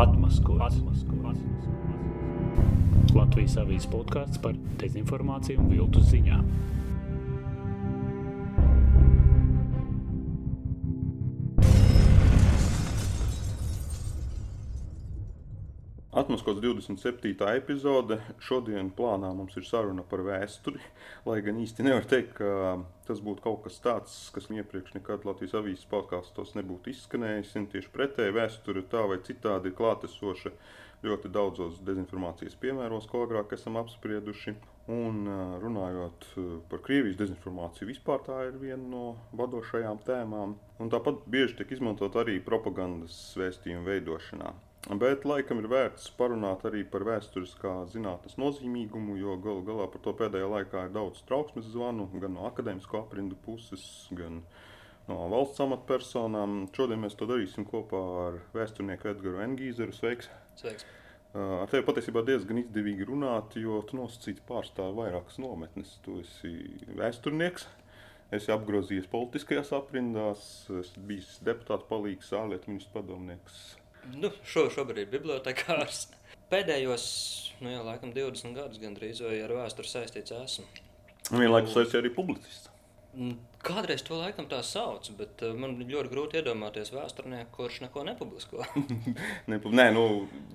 Atmaskots. Latvijas avīzes podkāsts par dezinformāciju un viltus ziņām. Atmaskots 27. epizode. Šodien plānā mums ir saruna par vēsturi. Lai gan īsti nevar teikt, ka tas būtu kaut kas tāds, kas iepriekš nekad Latvijas avīzes podkāstos nebūtu izskanējis. Tieši pretēji vēsture tā vai citādi ir klātesoša ļoti daudzos dezinformācijas piemēros, ko agrāk esam apsprieduši. Un runājot par Krievijas dezinformāciju, vispār tā ir viena no vadošajām tēmām. Un tāpat bieži tiek izmantot arī propagandas vēstījumu veidošanā. Bet laikam ir vērts parunāt arī par vēsturiskā zinātnes nozīmīgumu, jo galu galā par to pēdējā laikā ir daudz trauksmes zvanu gan no akadēmisko aprindu puses, gan no valsts amatpersonām. Šodien mēs to darīsim kopā ar vēsturnieku Edgars Engīzeru. Sveiks! Sveiks. Ar tevi patiesībā diezgan izdevīgi runāt, jo tu nosacīti pārstāvi vairākas nometnes. Tu esi vēsturnieks, esi apgrozījies politiskajās aprindās, esi bijis deputāts palīgs, ārlietu ministrs padomnieks Nu, šo, šobrīd ir bibliotekārs. Pēdējos, nu jau laikam 20 gadus gandrīz vai ar vēsturi saistīts esmu. Vienlaikus esi arī publicists. Kādreiz to laikam tā sauc, bet uh, man ļoti grūti iedomāties vēsturnieku, kurš neko nepublisko. Nē, nu,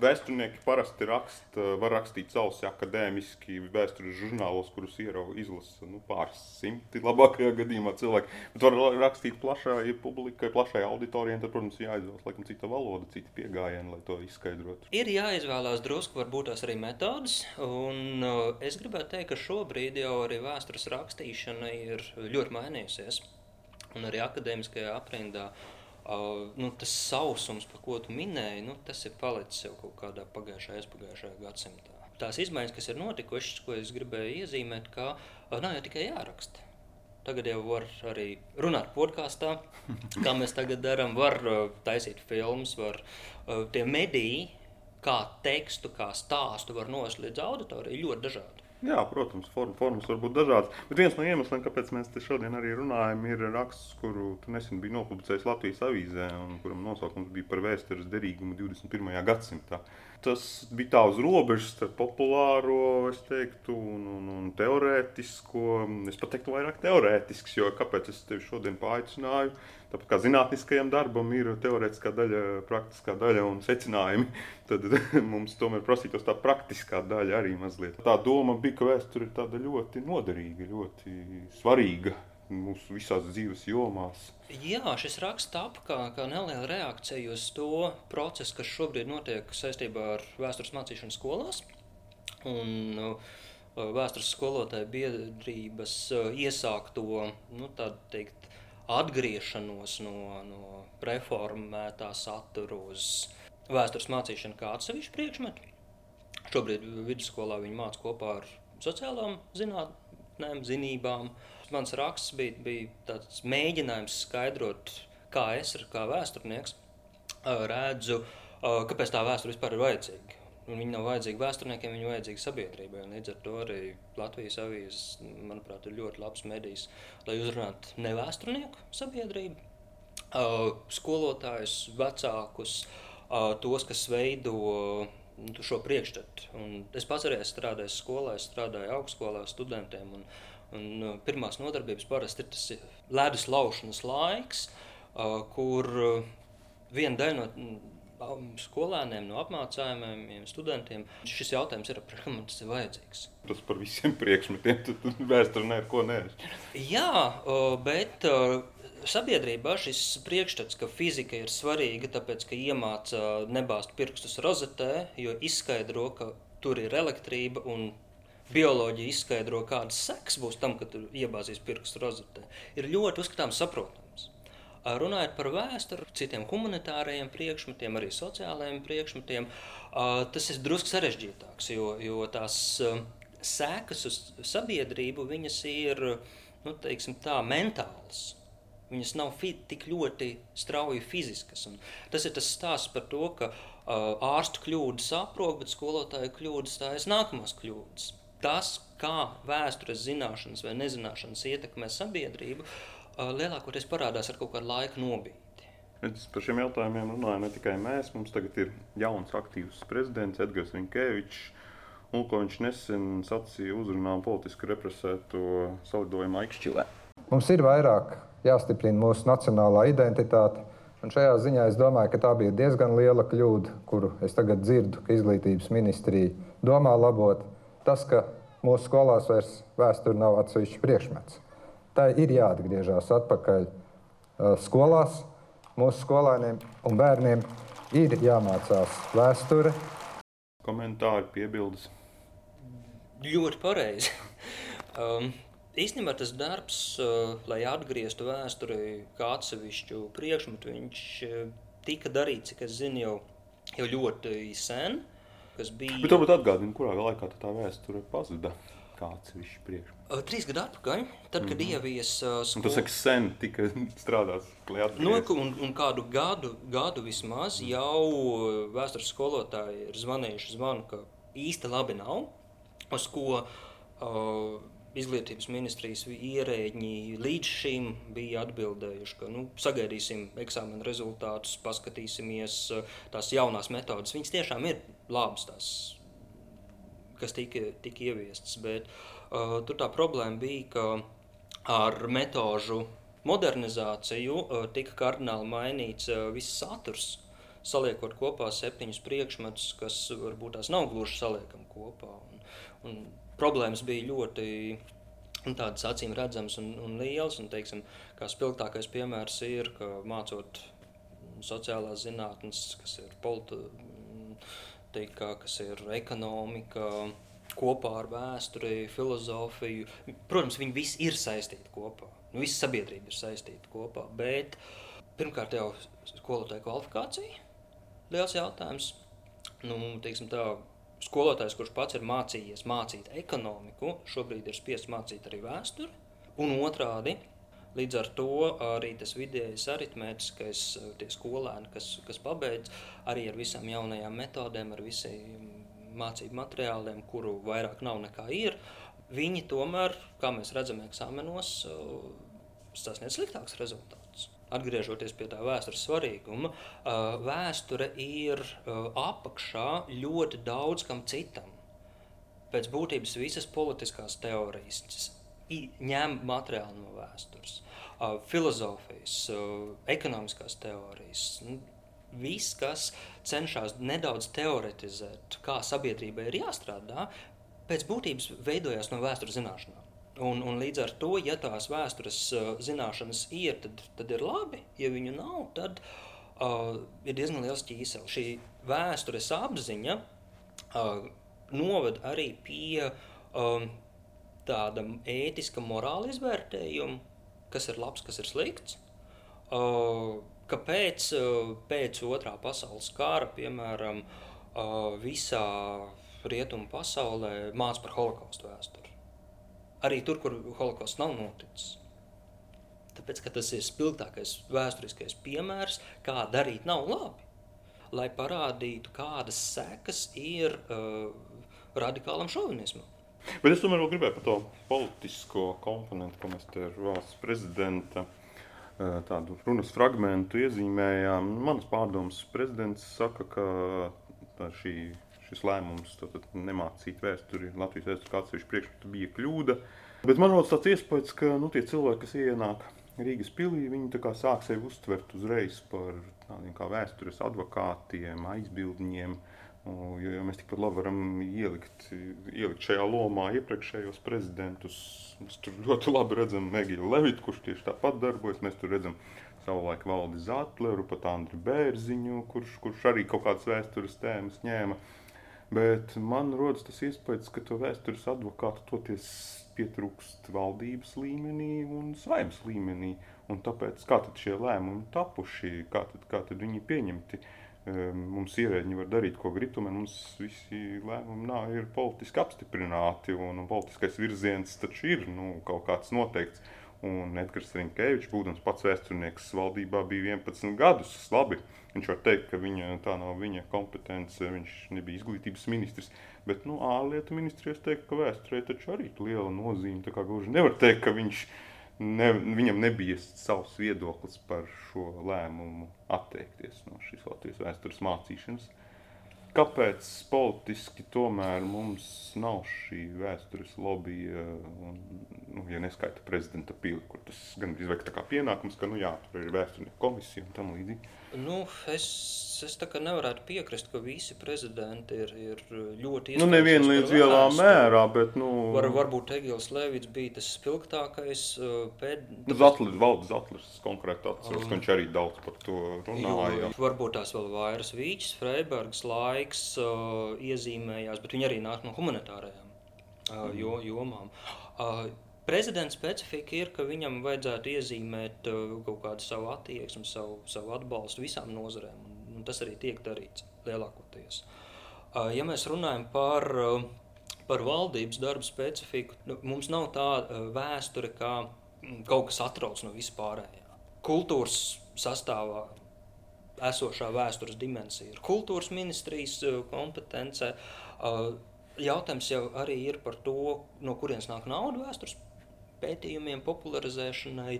vēsturnieki parasti rakst, var rakstīt savus akadēmiski vēstures žurnālos, kurus izlasa nu, pāris simti labākajā gadījumā cilvēki. Bet var rakstīt plašai publikai, plašai auditorijai, tad, protams, jāizvēlas laikam cita valoda, cita pieejama, lai to izskaidrotu. Ir jāizvēlās drusku, varbūt tās arī metodas, un uh, es gribētu teikt, ka šobrīd jau arī vēstures rakstīšana ir ļoti mainījusies mainījusies. Un arī akadēmiskajā aprindā uh, nu, tas sausums, par ko tu minēji, nu, tas ir palicis jau kaut kādā pagājušajā, aizpagājušajā gadsimtā. Tās izmaiņas, kas ir notikušas, ko es gribēju iezīmēt, ka uh, nav jau tikai jāraksta. Tagad jau var arī runāt podkāstā, kā mēs tagad darām. Var uh, taisīt filmas, var uh, tie mediji, kā tekstu, kā stāstu var nost līdz auditorijai ļoti dažādi. Jā, protams, form, formas var būt dažādas. Bet viens no iemesliem, kāpēc mēs te šodien arī runājam, ir raksts, kuru nesen biji nopublicējis Latvijas avīzē, un kuram nosaukums bija par vēstures derīgumu 21. gadsimtā. Tas bija tā uz robežas starp populāro, es teiktu, un, un, un teorētisko. Es pat teiktu, vairāk teorētisks, jo kāpēc es tevi šodien paaicināju? Tāpat kā zinātniskajam darbam ir teorētiskā daļa, praktiskā daļa un secinājumi, tad mums tomēr prasītos tā praktiskā daļa arī mazliet. Tā doma bija, ka vēsture ir tāda ļoti noderīga, ļoti svarīga mūsu visās dzīves jomās. Jā, šis raksts tapa kā, kā neliela reakcija uz to procesu, kas šobrīd notiek saistībā ar vēstures mācīšanu skolās. Un, uh, Vēstures skolotāju biedrības uh, iesākto nu, teikt, atgriešanos no, no reformētā satura uz vēstures mācīšanu kā atsevišķu priekšmetu. Šobrīd vidusskolā viņi mācās kopā ar sociālām zinātnēm, zinībām. Mans raksts bija, bija tāds mēģinājums skaidrot, kā es, kā vēsturnieks, redzu, kāpēc tā vēsture vispār ir vajadzīga. Un viņi nav vajadzīgi vēsturniekiem, viņi ir vajadzīgi sabiedrībai. Līdz ar to arī Latvijas avīzes, manuprāt, ir ļoti labs medijs, lai uzrunātu ne vēsturnieku sabiedrību, skolotājus, vecākus, tos, kas veido šo priekšstatu. Un es pats arī strādāju skolā, es strādāju augstskolā studentiem. Un, un uh, pirmās nodarbības parasti ir tas ledus laušanas laiks, uh, kur uh, viena daļa no skolēniem, no apmācājumiem, studentiem. Šis jautājums ir, kam tas ir vajadzīgs? Tas par visiem priekšmetiem, tad vēsturē neko nevar. Jā, bet sabiedrībā šis priekšstats, ka fizika ir svarīga, tāpēc, ka iemāca nebāzt pirkstus rozetē, jo izskaidro, ka tur ir elektrība un bioloģija izskaidro, kādas sekas būs tam, kad iebāzīs pirkstu rozetē, ir ļoti uzskatāms saprotams. Runājot par vēsturi, citiem humanitārajiem priekšmetiem, arī sociālajiem priekšmetiem, tas ir drusku sarežģītāks, jo, jo tās sekas uz sabiedrību ir nu, teiksim, tā, mentālas. Viņas nav tik ļoti strauji fiziskas. Un tas ir tas stāsts par to, ka uh, ārstu kļūdas aprok, bet skolotāju kļūdas stājas nākamās kļūdas. Tas, kā vēstures zināšanas vai nezināšanas ietekmē sabiedrību, uh, lielākoties parādās ar kaut kādu laika nobīdi. Redz, par šiem jautājumiem runājam ne tikai mēs. Mums tagad ir jauns, aktīvs prezidents Edgars Rinkevičs. Un ko viņš nesen sacīja uzrunā politiski represēto salidojumu Aikšķilē. Mums ir vairāk jāstiprina mūsu nacionālā identitāte. Un šajā ziņā es domāju, ka tā bija diezgan liela kļūda, kuru es tagad dzirdu, ka izglītības ministrija domā labot. Tas, ka mūsu skolās vairs vēsture nav atsevišķs priekšmets. Tā ir jāatgriežas atpakaļ skolās. Mūsu skolēniem un bērniem ir jāmācās vēsture. Komentāri, piebildes. Ļoti pareizi. um, īstenībā tas darbs, uh, lai atgrieztu vēsturi kā atsevišķu priekšmetu, viņš uh, tika darīts, cik es zinu, jau, jau ļoti sen. Bija... Bet varbūt atgādini, kurā laikā tā vēsture pazuda? Kāds ir šis priekšmets? Uh, trīs gadu atpakaļ, tad, kad mm -hmm. ievies uh, skolu... Tas saka, sen tika strādāts, lai atgrieztos. Nu, un, un kādu gadu, gadu vismaz jau vēstures skolotāji ir zvanījuši zvanu, ka īsti labi nav uz ko uh, izglītības ministrijas ierēģi līdz šim bija atbildējuši, ka nu, sagaidīsim eksāmena rezultātus, paskatīsimies uh, tās jaunās metodas. Viņas tiešām ir labas, tās, kas tika, tika ieviestas, bet uh, tur tā problēma bija, ka ar metožu modernizāciju uh, tika kardināli mainīts uh, viss saturs saliekot kopā septiņus priekšmetus, kas varbūt tās nav gluži saliekami kopā. Un, un problēmas bija ļoti tādas acīm redzamas un, un lielas. Un, teiksim, kā spilgtākais piemērs ir, ka mācot sociālās zinātnes, kas ir politika, kas ir ekonomika, kopā ar vēsturi, filozofiju. Protams, viņi visi ir saistīti kopā. Nu, visa sabiedrība ir saistīta kopā. Bet pirmkārt jau skolotāja kvalifikācija liels jautājums. Nu, teiksim, tā, skolotājs, kurš pats ir mācījies mācīt ekonomiku, šobrīd ir spiests mācīt arī vēsturi. Un otrādi, līdz ar to arī tas vidējais aritmētiskais, tie skolēni, kas, kas pabeidz arī ar visām jaunajām metodēm, ar visiem mācību materiāliem, kuru vairāk nav nekā ir, viņi tomēr, kā mēs redzam eksāmenos, sasniedz sliktāks rezultāts atgriežoties pie tā vēstures svarīguma, vēsture ir apakšā ļoti daudz kam citam. Pēc būtības visas politiskās teorijas ņem materiālu no vēstures, filozofijas, ekonomiskās teorijas. Nu, viss, kas cenšas nedaudz teoretizēt, kā sabiedrībai ir jāstrādā, pēc būtības veidojās no vēstures zināšanām. Un, un līdz ar to, ja tās vēstures uh, zināšanas ir, tad, tad ir labi. Ja viņu nav, tad uh, ir diezgan liels ķīsels. Šī vēstures apziņa uh, noved arī pie um, tāda ētiska morāla izvērtējuma, kas ir labs, kas ir slikts. Uh, kāpēc uh, pēc otrā pasaules kara, piemēram, uh, visā rietumu pasaulē māca par holokaustu vēsturi? Arī tur, kur holokausts nav noticis. Tāpēc tas ir spilgtākais vēsturiskais piemērs, kā darīt nav labi. Lai parādītu, kādas sekas ir uh, radikālam šovinismam. Bet es tomēr gribēju par to politisko komponentu, ko mēs te ar valsts prezidenta uh, tādu runas fragment iezīmējām. Manas pārdomas prezidents saka, ka šī šis lēmums nemācīt vēsturi Latvijas vēsturi kā atsevišķu priekšmetu bija kļūda. Bet man rodas tāds iespējas, ka nu, tie cilvēki, kas ienāk Rīgas pilī, viņi sāk sevi uztvert uzreiz par tādiem kā vēstures advokātiem, aizbildņiem. Jo, jo mēs tikpat labi varam ielikt, ielikt šajā lomā iepriekšējos prezidentus. Mēs tur ļoti labi redzam Megiju Levitu, kurš tieši tāpat darbojas. Mēs tur redzam savulaik Valdi Zetleru, pat Andriu Bērziņu, kurš, kurš arī kaut kādas vēstures tēmas ņēma. Bet man rodas tas iespējas, ka to vēstures advokātu toties pietrūkst valdības līmenī un saimnes līmenī. Un tāpēc kā tad šie lēmumi tapuši, kā tad, kā tad viņi pieņemti? Ehm, mums ierēģi var darīt, ko grib, tomēr mums visi lēmumi nav, ir politiski apstiprināti, un, un politiskais virziens taču ir nu, kaut kāds noteikts. Un Edgars Rinkevičs, būdams pats vēsturnieks, valdībā bija 11 gadus. Labi, viņš var teikt, ka viņa, tā nav viņa kompetence, viņš nebija izglītības ministrs. Bet nu, ārlietu ministrijas teikt, ka vēsturē taču arī liela nozīme. Tā kā gluži nevar teikt, ka viņš ne, viņam nebija savs viedoklis par šo lēmumu atteikties no šīs Latvijas vēstures mācīšanas. Kāpēc politiski tomēr mums nav šī vēstures lobby, un, ja neskaita prezidenta pili, kur tas gan izveikt tā kā pienākums, ka, nu jā, tur ir vēsturnieku komisija un tam līdzīgi? Nu, es es nevaru piekrist, ka visi prezidenti ir, ir ļoti nu, nevienu līdz lielā mērā, bet. Nu... Var, varbūt Egils Levits bija tas spilgtākais. Pēd... Nu, Zatlis, Valdis Zatlis konkrēti atceros, um, ka viņš arī daudz par to runāja. Jo, varbūt tās vēl vairs Vīķis, Freibergs, laiks uh, iezīmējās, bet viņi arī nāk no humanitārajām uh, jo, jomām. Uh, Prezidenta specifika ir, ka viņam vajadzētu iezīmēt uh, kaut kādu savu attieksmi, savu, savu atbalstu visām nozarēm. Un, tas arī tiek darīts lielākoties. Uh, ja mēs runājam par, uh, par valdības darbu specifiku, nu, mums nav tāda vēsture, kā mm, kaut kas atrauc no vispārējā. Kultūras sastāvā esošā vēstures dimensija ir kultūras ministrijas kompetence. Jautājums jau arī ir par to, no kurienes nāk nauda vēstures pētījumiem, popularizēšanai.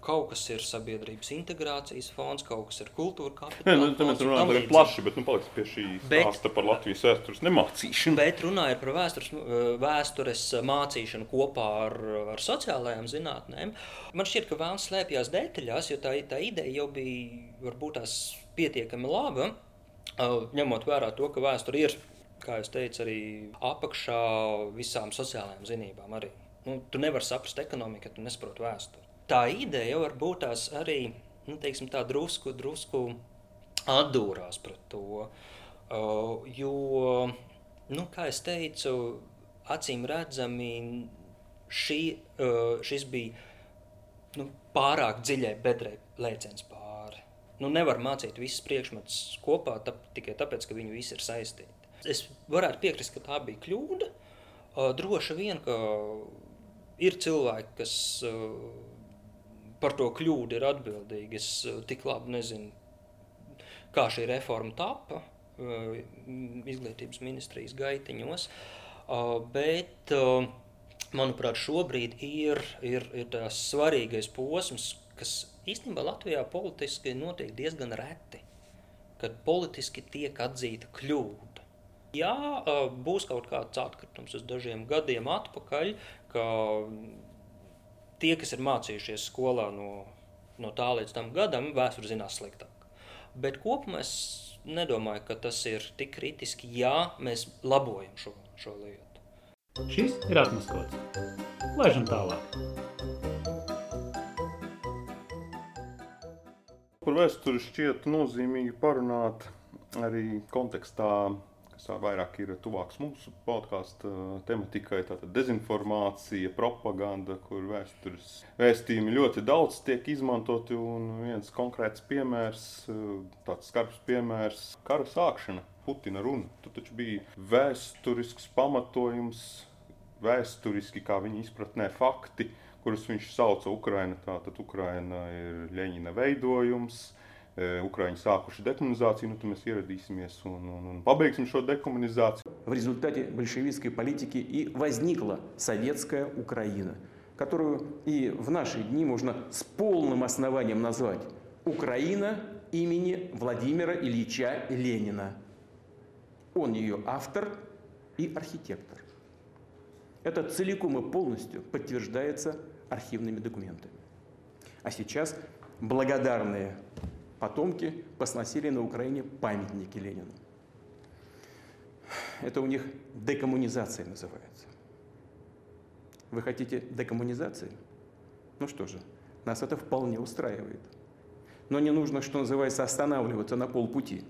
Kaut kas ir sabiedrības integrācijas fonds, kaut kas ir kultūra kapitāla. Nu, mēs runājam par plaši, bet nu, paliks pie šī stāsta par Latvijas vēstures nemācīšanu. Bet runājot par vēstures, vēstures mācīšanu kopā ar, ar sociālajām zinātnēm, man šķiet, ka vēlams slēpjas detaļās, jo tā, tā ideja jau bija varbūt tās pietiekami laba, ņemot vērā to, ka vēsture ir, kā jūs teicat, arī apakšā visām sociālajām zinībām arī. Nu, tu nevari saprast ekonomiku, ja tu nesaproti vēsturi. Tā ideja var būt tās arī nu, teiksim, tā drusku, drusku atdūrās pret to. Uh, jo, nu, kā jau teicu, acīm redzami šī, uh, šis bija nu, pārāk dziļai bedrē lēciens pāri. Nu, nevar mācīt visus priekšmetus kopā tap, tikai tāpēc, ka viņi visi ir saistīti. Es varētu piekrist, ka tā bija kļūda. Uh, droši vien, ka ir cilvēki, kas uh, par to kļūdu ir atbildīgi. Es uh, tik labi nezinu, kā šī reforma tapa uh, izglītības ministrijas gaitiņos, bet, manuprāt, šobrīd ir, ir, ir tas svarīgais posms, kas īstenībā Latvijā politiski notiek diezgan reti, kad politiski tiek atzīta kļūda. Jā, būs kaut kāds atkritums uz dažiem gadiem atpakaļ, ka tie, kas ir mācījušies skolā no, no tā līdz tam gadam, vēsturi zinās sliktāk. Bet kopumā es nedomāju, ka tas ir tik kritiski, ja mēs labojam šo, šo lietu. Šis ir atmaskots. Laižam tālāk. Par vēsturi šķiet nozīmīgi parunāt arī kontekstā kas vairāk ir tuvāks mūsu podkāstu tematikai, tātad dezinformācija, propaganda, kur vēstures vēstījumi ļoti daudz tiek izmantoti. Un viens konkrēts piemērs, tāds skarbs piemērs, kara sākšana, Putina runa. Tur taču bija vēsturisks pamatojums, vēsturiski, kā viņa izpratnē, fakti, kurus viņš sauca Ukraina. Tātad Ukraina ir Leņķina veidojums Украиņi sākuši декоммунизацию, ну, то мы ieradīsimies un, un, un pabeigsim šo декоммунизацию. В результате большевистской политики и возникла советская Украина, которую и в наши дни можно с полным основанием назвать Украина имени Владимира Ильича Ленина. Он ее автор и архитектор. Это целиком и полностью подтверждается архивными документами. А сейчас благодарные потомки посносили на Украине памятники Ленину. Это у них декоммунизация называется. Вы хотите декоммунизации? Ну что же, нас это вполне устраивает. Но не нужно, что называется, останавливаться на полпути.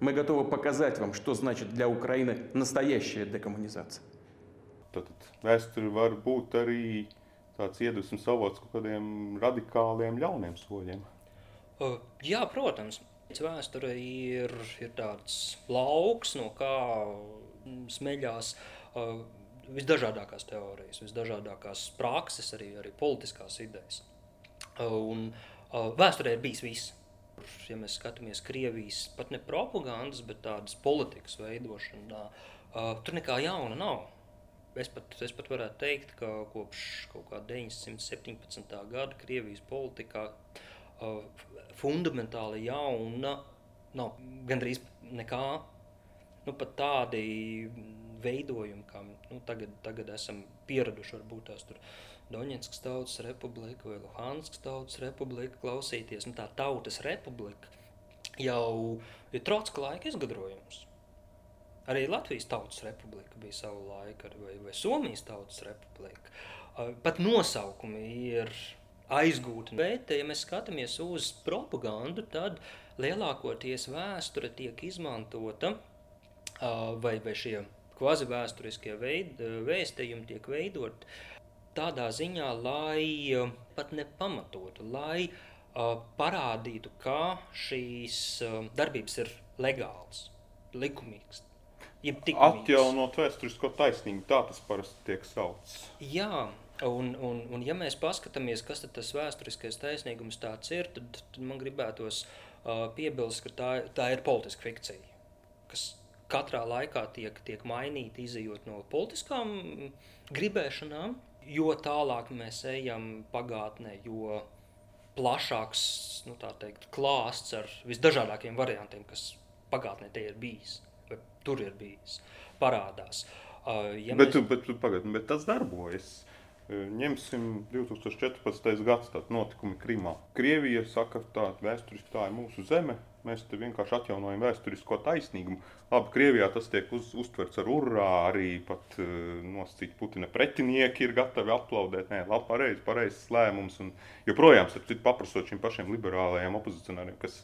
Мы готовы показать вам, что значит для Украины настоящая декоммунизация. Tātad vēsture var būt arī tāds iedvesmas avots kaut kādiem radikāliem ļauniem soļiem. Jā, protams. Vēsture ir, ir tāds lauks, no kā smeļās uh, visdažādākās teorijas, visdažādākās prakses, arī, arī politiskās idejas. Uh, un uh, vēsturē ir bijis viss. Ja mēs skatāmies Krievijas pat ne propagandas, bet tādas politikas veidošanā, tur nekā jauna nav. es pat, es pat varētu teikt, ka kopš kaut kā 917. gada Krievijas politikā fundamentāli jauna nav gandrīz nekā. Nu, pat tādi veidojumi, kā nu, tagad, tagad esam pieraduši, varbūt tās tur Doņetskas tautas republika vai Luhanskas tautas republika klausīties. Nu, tā tautas republika jau ir trotska laika izgudrojums. Arī Latvijas Tautas Republika bija savu laiku, vai, vai Somijas Tautas Republika. Pat nosaukumi ir aizgūti. Bet, ja mēs skatāmies uz propagandu, tad lielākoties vēsture tiek izmantota vai, vai šie kvazi vēsturiskie veid, vēstījumi tiek veidoti tādā ziņā, lai pat nepamatotu, lai parādītu, ka šīs darbības ir legālas, likumīgas. Atjaunot vēsturisko taisnību, tā tas parasti tiek saukts. Jā, un, un, un ja mēs paskatāmies, kas tas vēsturiskais taisnīgums ir, tad, tad man gribētos uh, piebilst, ka tā, tā ir politiska fikcija, kas katrā laikā tiek, tiek mainīta, izējot no politiskām gribēšanām, jo tālāk mēs ejam pagātnē, jo plašāks nu, teikt, klāsts ar visdažādākiem variantiem, kas pagātnē ir bijis tur ir bijis, parādās. Uh, ja bet, mēs... bet, pagad, bet tas darbojas. Ņemsim 2014. gada notikumu Krimā. Krievija saka, ka vēsturiski tā ir mūsu zeme. Mēs te vienkārši atjaunojam vēsturisko taisnīgumu. Labi, Krievijā tas tiek uz, uztverts ar urā, arī pat uh, nosacīti Putina pretinieki ir gatavi aplaudēt. Nē, labi, pareizs, pareizs lēmums. Un joprojām, starp citu, paprasot šiem pašiem liberālajiem opozicionāriem, kas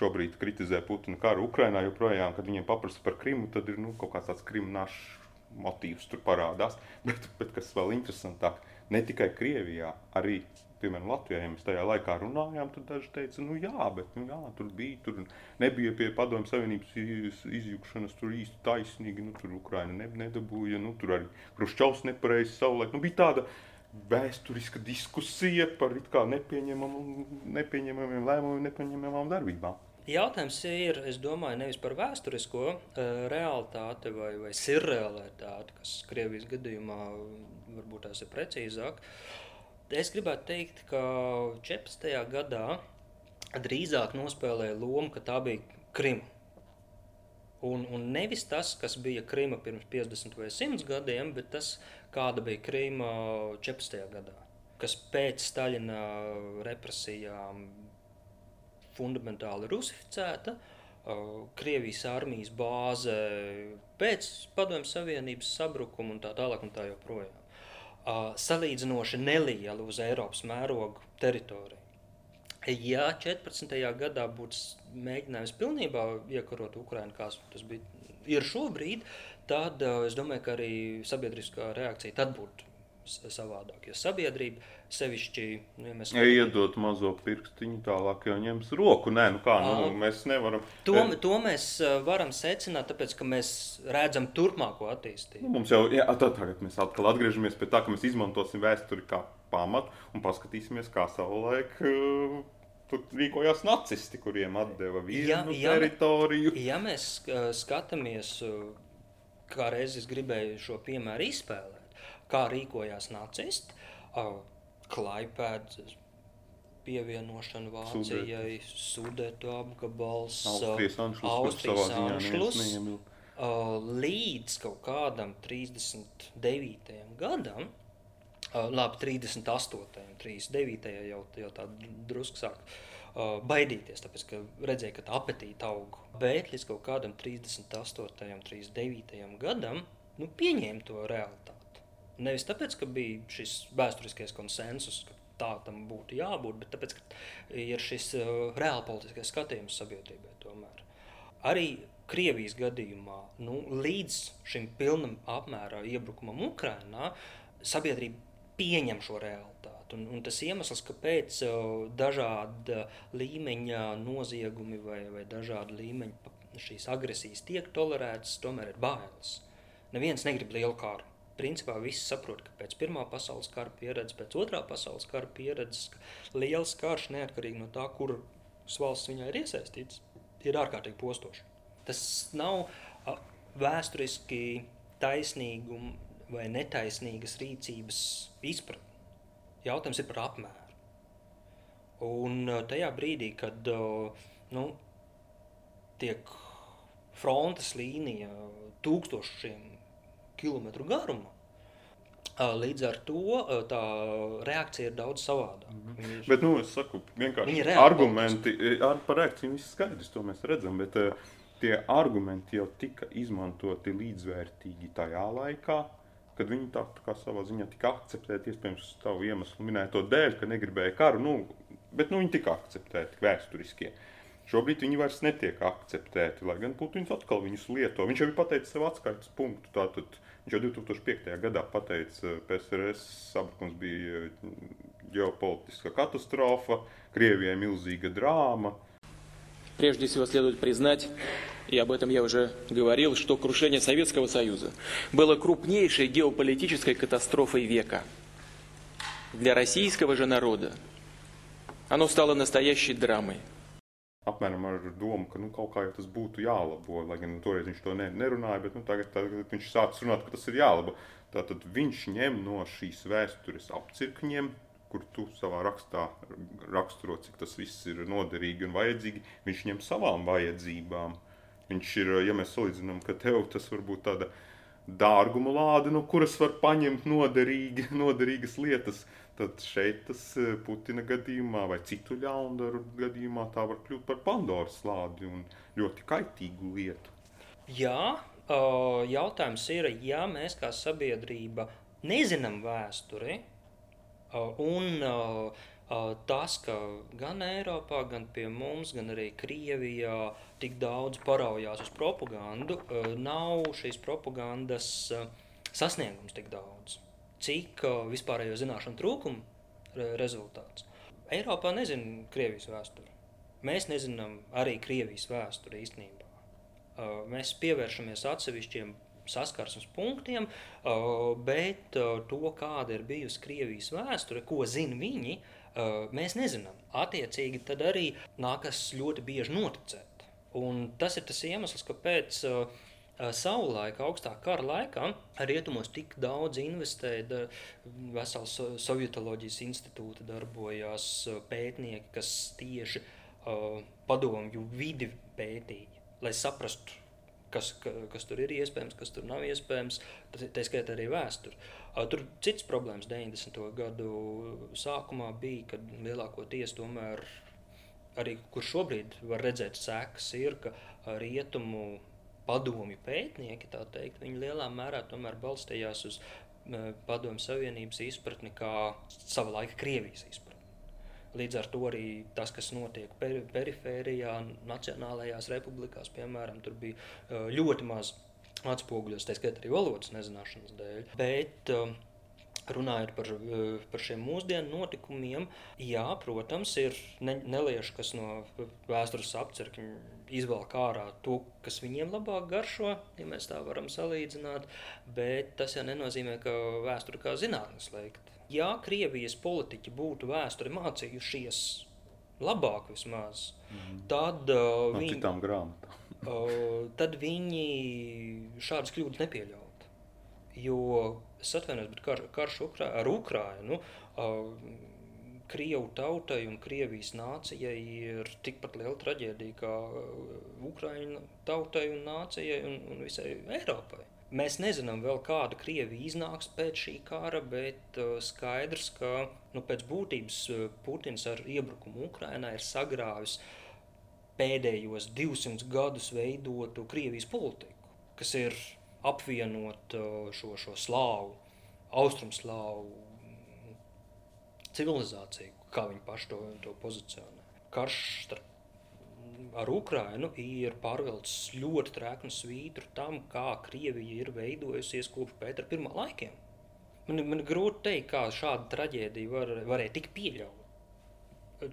šobrīd kritizē Putina karu Ukrainā, joprojām, kad viņiem paprasa par Krimu, tad ir nu, kaut kāds tāds krimināšs motīvs tur parādās. Bet, bet kas vēl interesantāk, ne tikai Krievijā, arī piemēram, Latvijā, ja mēs tajā laikā runājām, tad daži teica, nu jā, bet nu, jā, tur bija, tur nebija pie padomju savienības izjukšanas, tur īsti taisnīgi, nu tur Ukraina ne, nedabūja, nu tur arī Kruščovs nepareizi savulaik, nu bija tāda vēsturiska diskusija par nepieņemamiem lēmumiem, nepieņemamām darbībām. Jautājums ir, es domāju, nevis par vēsturisko uh, realitāti vai, vai sirrealitāti, kas Krievijas gadījumā varbūt tās ir precīzāk. Es gribētu teikt, ka 14. gadā drīzāk nospēlēja lomu, ka tā bija Krima. Un, un nevis tas, kas bija Krima pirms 50 vai 100 gadiem, bet tas, kāda bija Krīma 14. gadā, kas pēc Staļina represijām fundamentāli rusificēta. Krievijas armijas bāze pēc Padomju Savienības sabrukuma un tā tālāk un tā joprojām. Salīdzinoši neliela uz Eiropas mēroga teritorija. Ja 14. gadā būtu mēģinājums pilnībā iekarot Ukrainu, kā tas bija, ir šobrīd, tad es domāju, ka arī sabiedriskā reakcija tad būtu savādāk. Jo sabiedrība sevišķi, nu, ja mēs ja iedot mazo pirkstiņu, tālāk jau ņems roku. Nē, nu kā, nu, mēs nevaram. To, to mēs varam secināt, tāpēc, ka mēs redzam turpmāko attīstību. Nu, mums jau, jā, tā, tagad mēs atkal atgriežamies pie tā, ka mēs izmantosim vēsturi kā pamatu un paskatīsimies, kā savulaik. Uh, tur rīkojās nacisti, kuriem deva vienu ja, ja, teritoriju. Ja mēs skatāmies kā reizes gribēju šo piemēru izspēlēt, kā rīkojās nacisti, Klaipēdas pievienošana Vācijai, Sudetu apgabals, Austrijas Anšlus, līdz kaut kādam 39. gadam, labi, 38. 39. jau, jau tā drusku sāk baidīties, tāpēc, ka redzēja, ka tā apetīte aug. Bet līdz kaut kādam 38. un 39. gadam nu, pieņēma to realitāti. Nevis tāpēc, ka bija šis vēsturiskais konsensus, ka tā tam būtu jābūt, bet tāpēc, ka ir šis uh, reāli politiskais skatījums sabiedrībai tomēr. Arī Krievijas gadījumā nu, līdz šim pilnam apmērā iebrukumam Ukrainā sabiedrība pieņem šo realitāti. Un, un tas iemesls, kāpēc dažāda līmeņa noziegumi vai, vai dažāda līmeņa šīs agresijas tiek tolerētas, tomēr ir bailes. Neviens negrib lielu kāru. Principā visi saprot, ka pēc Pirmā pasaules kara pieredzes, pēc Otrā pasaules kara pieredzes, liels karš neatkarīgi no tā, kuras valsts viņā ir iesaistīts, ir ārkārtīgi postoši. Tas nav vēsturiski taisnīgums vai netaisnīgas rīcības izpratni. Jautājums ir par apmēru. Un tajā brīdī, kad nu, tiek frontes līnija tūkstošiem kilometru garuma, Līdz ar to tā reakcija ir daudz savādāka. Mm -hmm. Bet, nu, es saku, vienkārši argumenti ar, par reakciju viss skaidrs, to mēs redzam. Bet, uh, tie argumenti jau tika izmantoti līdzvērtīgi tajā laikā, kad viņi tā, tā kā savā ziņā tika akceptēti, iespējams, tavu iemeslu minēto dēļ, ka negribēja karu, nu, bet nu, viņi tika akceptēti vēsturiskie. Šobrīd viņi vairs netiek akceptēti, lai gan Putins atkal viņus lieto. Viņš jau ir pateicis savu atskaites punktu. Tātad, Viņš jau 2005. gadā pateica, PSRS sabrukums bija ģeopolitiska katastrofa, Krievijai milzīga drāma. Прежде всего следует признать, и об этом я уже говорил, что крушение Советского Союза было крупнейшей геополитической катастрофой века. Для российского же народа оно стало настоящей драмой – apmēram ar domu, ka nu, kaut kā jau tas būtu jālabo. Lai gan nu, toreiz viņš to ne, nerunāja, bet nu, tagad, tagad viņš sācis runāt, ka tas ir jālabo. Tātad viņš ņem no šīs vēstures apcirkņiem, kur tu savā rakstā raksturo, cik tas viss ir noderīgi un vajadzīgi. Viņš ņem savām vajadzībām. Viņš ir, ja mēs salīdzinām, ka tev tas var būt tāda dārguma lāde, no kuras var paņemt noderīgi, noderīgas lietas. Uh, tad šeit tas e, Putina gadījumā vai citu ļaundaru gadījumā tā var kļūt par Pandoras lādi un ļoti kaitīgu lietu. Jā, jautājums ir, ja mēs kā sabiedrība nezinām vēsturi un tas, ka gan Eiropā, gan pie mums, gan arī Krievijā tik daudz paraujās uz propagandu, nav šīs propagandas sasniegums tik daudz cik vispārējo zināšanu trūkumu rezultāts. Eiropā nezina Krievijas vēsturi. Mēs nezinām arī Krievijas vēsturi īstenībā. Mēs pievēršamies atsevišķiem saskarsmes punktiem, bet to, kāda ir bijusi Krievijas vēsture, ko zina viņi, mēs nezinām. Attiecīgi, tad arī nākas ļoti bieži noticēt. Un tas ir tas iemesls, kāpēc uh, savulaik, augstā kara laikā, rietumos tik daudz investēja, vesels sovietoloģijas institūti darbojās, pētnieki, kas tieši uh, padomju vidi pētīja, lai saprastu, kas, kas tur ir iespējams, kas tur nav iespējams, tā skaitā arī vēsturi. Uh, tur cits problēmas 90. gadu sākumā bija, kad lielākoties tomēr arī, kur šobrīd var redzēt sekas, ir, ka rietumu padomju pētnieki, tā teikt, viņi lielā mērā tomēr balstījās uz padomju savienības izpratni kā sava laika Krievijas izpratni. Līdz ar to arī tas, kas notiek per, perifērijā, nacionālajās republikās, piemēram, tur bija ļoti maz atspoguļos, tā skaitā arī valodas nezināšanas dēļ. Bet, uh, Runājot par, eh, par šiem mūsdienu notikumiem, jā, protams, ir ne, nelieši, kas no vēstures apcerkņa izvelk ārā to, kas viņiem labāk garšo, ja mēs tā varam salīdzināt, bet tas jau nenozīmē, ka vēsture kā zinātnes slēgt. Ja Krievijas politiķi būtu vēsturi mācījušies labāk vismaz, mm. tad, uh, no viņi, uh, tad viņi šādas kļūdas nepieļautu. Jo es atvainojos, bet kar, karš Ukrā, ar Ukrainu. Uh, Krievu tautai un Krievijas nācijai ir tikpat liela traģēdija kā Ukraiņu tautai un nācijai un, un visai Eiropai. Mēs nezinām vēl, kāda Krievija iznāks pēc šī kara, bet uh, skaidrs, ka nu, pēc būtības uh, Putins ar iebrukumu Ukrainā ir sagrāvis pēdējos 200 gadus veidotu Krievijas politiku, kas ir apvienot uh, šo, šo slāvu, austrumslāvu civilizāciju, kā viņi paši to, to pozicionē. Karš starp ar Ukrainu ir pārvelcis ļoti trēknu svītru tam, kā Krievija ir veidojusies kopš Pētera pirmā laikiem. Man, man grūti teikt, kā šāda traģēdija var, varēja tik pieļaut.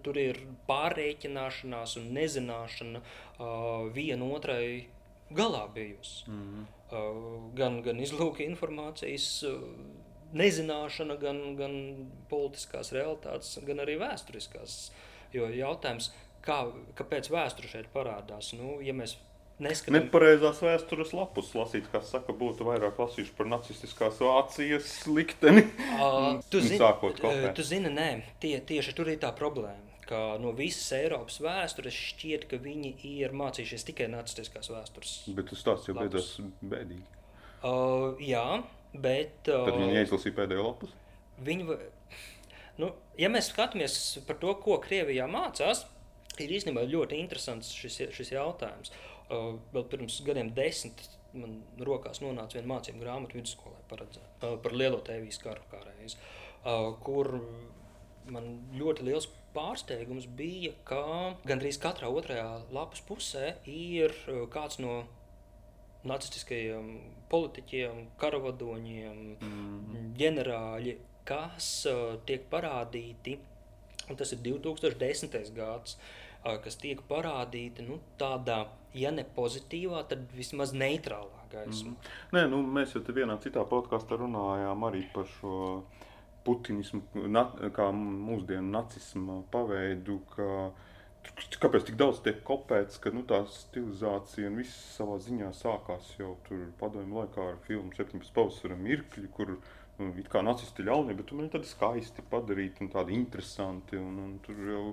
Tur ir pārreikināšanās un nezināšana uh, vienotrai galā bijusi. Mm -hmm. Uh, gan, gan izlūka informācijas uh, nezināšana, gan, gan politiskās realitātes, gan arī vēsturiskās. Jo jautājums, kā, kāpēc vēsture šeit parādās? Nu, ja mēs neskatām. Nepareizās vēstures lapus lasīt, kā saka, būtu vairāk lasījuši par nacistiskās Vācijas likteni. Uh, tu, zini, uh, tu zini, nē, tie, tieši tur ir tā problēma. Ka no visas Eiropas vēstures šķiet, ka viņi ir mācījušies tikai nacistiskās vēstures. Bet tas stāsts jau beidzās bēdīgi. Uh, jā, bet. Uh, Tad viņi neizlasīja pēdējo lapus. Viņi, nu, ja mēs skatāmies par to, ko Krievijā mācās, ir īstenībā ļoti interesants šis, šis jautājums. Uh, vēl pirms gadiem desmit man rokās nonāca viena mācību grāmata vidusskolē paredzēta uh, par lielo tēvijas karu kā reiz, uh, kur man ļoti liels pārsteigums bija, ka gandrīz katrā otrajā lapas pusē ir uh, kāds no nacistiskajiem politiķiem, karavadoņiem, mm. ģenerāļi, kas uh, tiek parādīti, un tas ir 2010. gads, uh, kas tiek parādīti nu, tādā, ja ne pozitīvā, tad vismaz neitrālā gaismā. Mm. Nē, nu, mēs jau te vienā citā podkāstā runājām arī par šo putinismu, na, kā mūsdienu nacismu paveidu. Ka, Kāpēc tik daudz tiek kopēts, ka nu, tā stilizācija un viss savā ziņā sākās jau padomju laikā ar filmu 17. pavasara mirkļi, kur nu, it kā nacisti ļaunie, bet viņi tādi skaisti padarīti un tādi interesanti. Un, un tur jau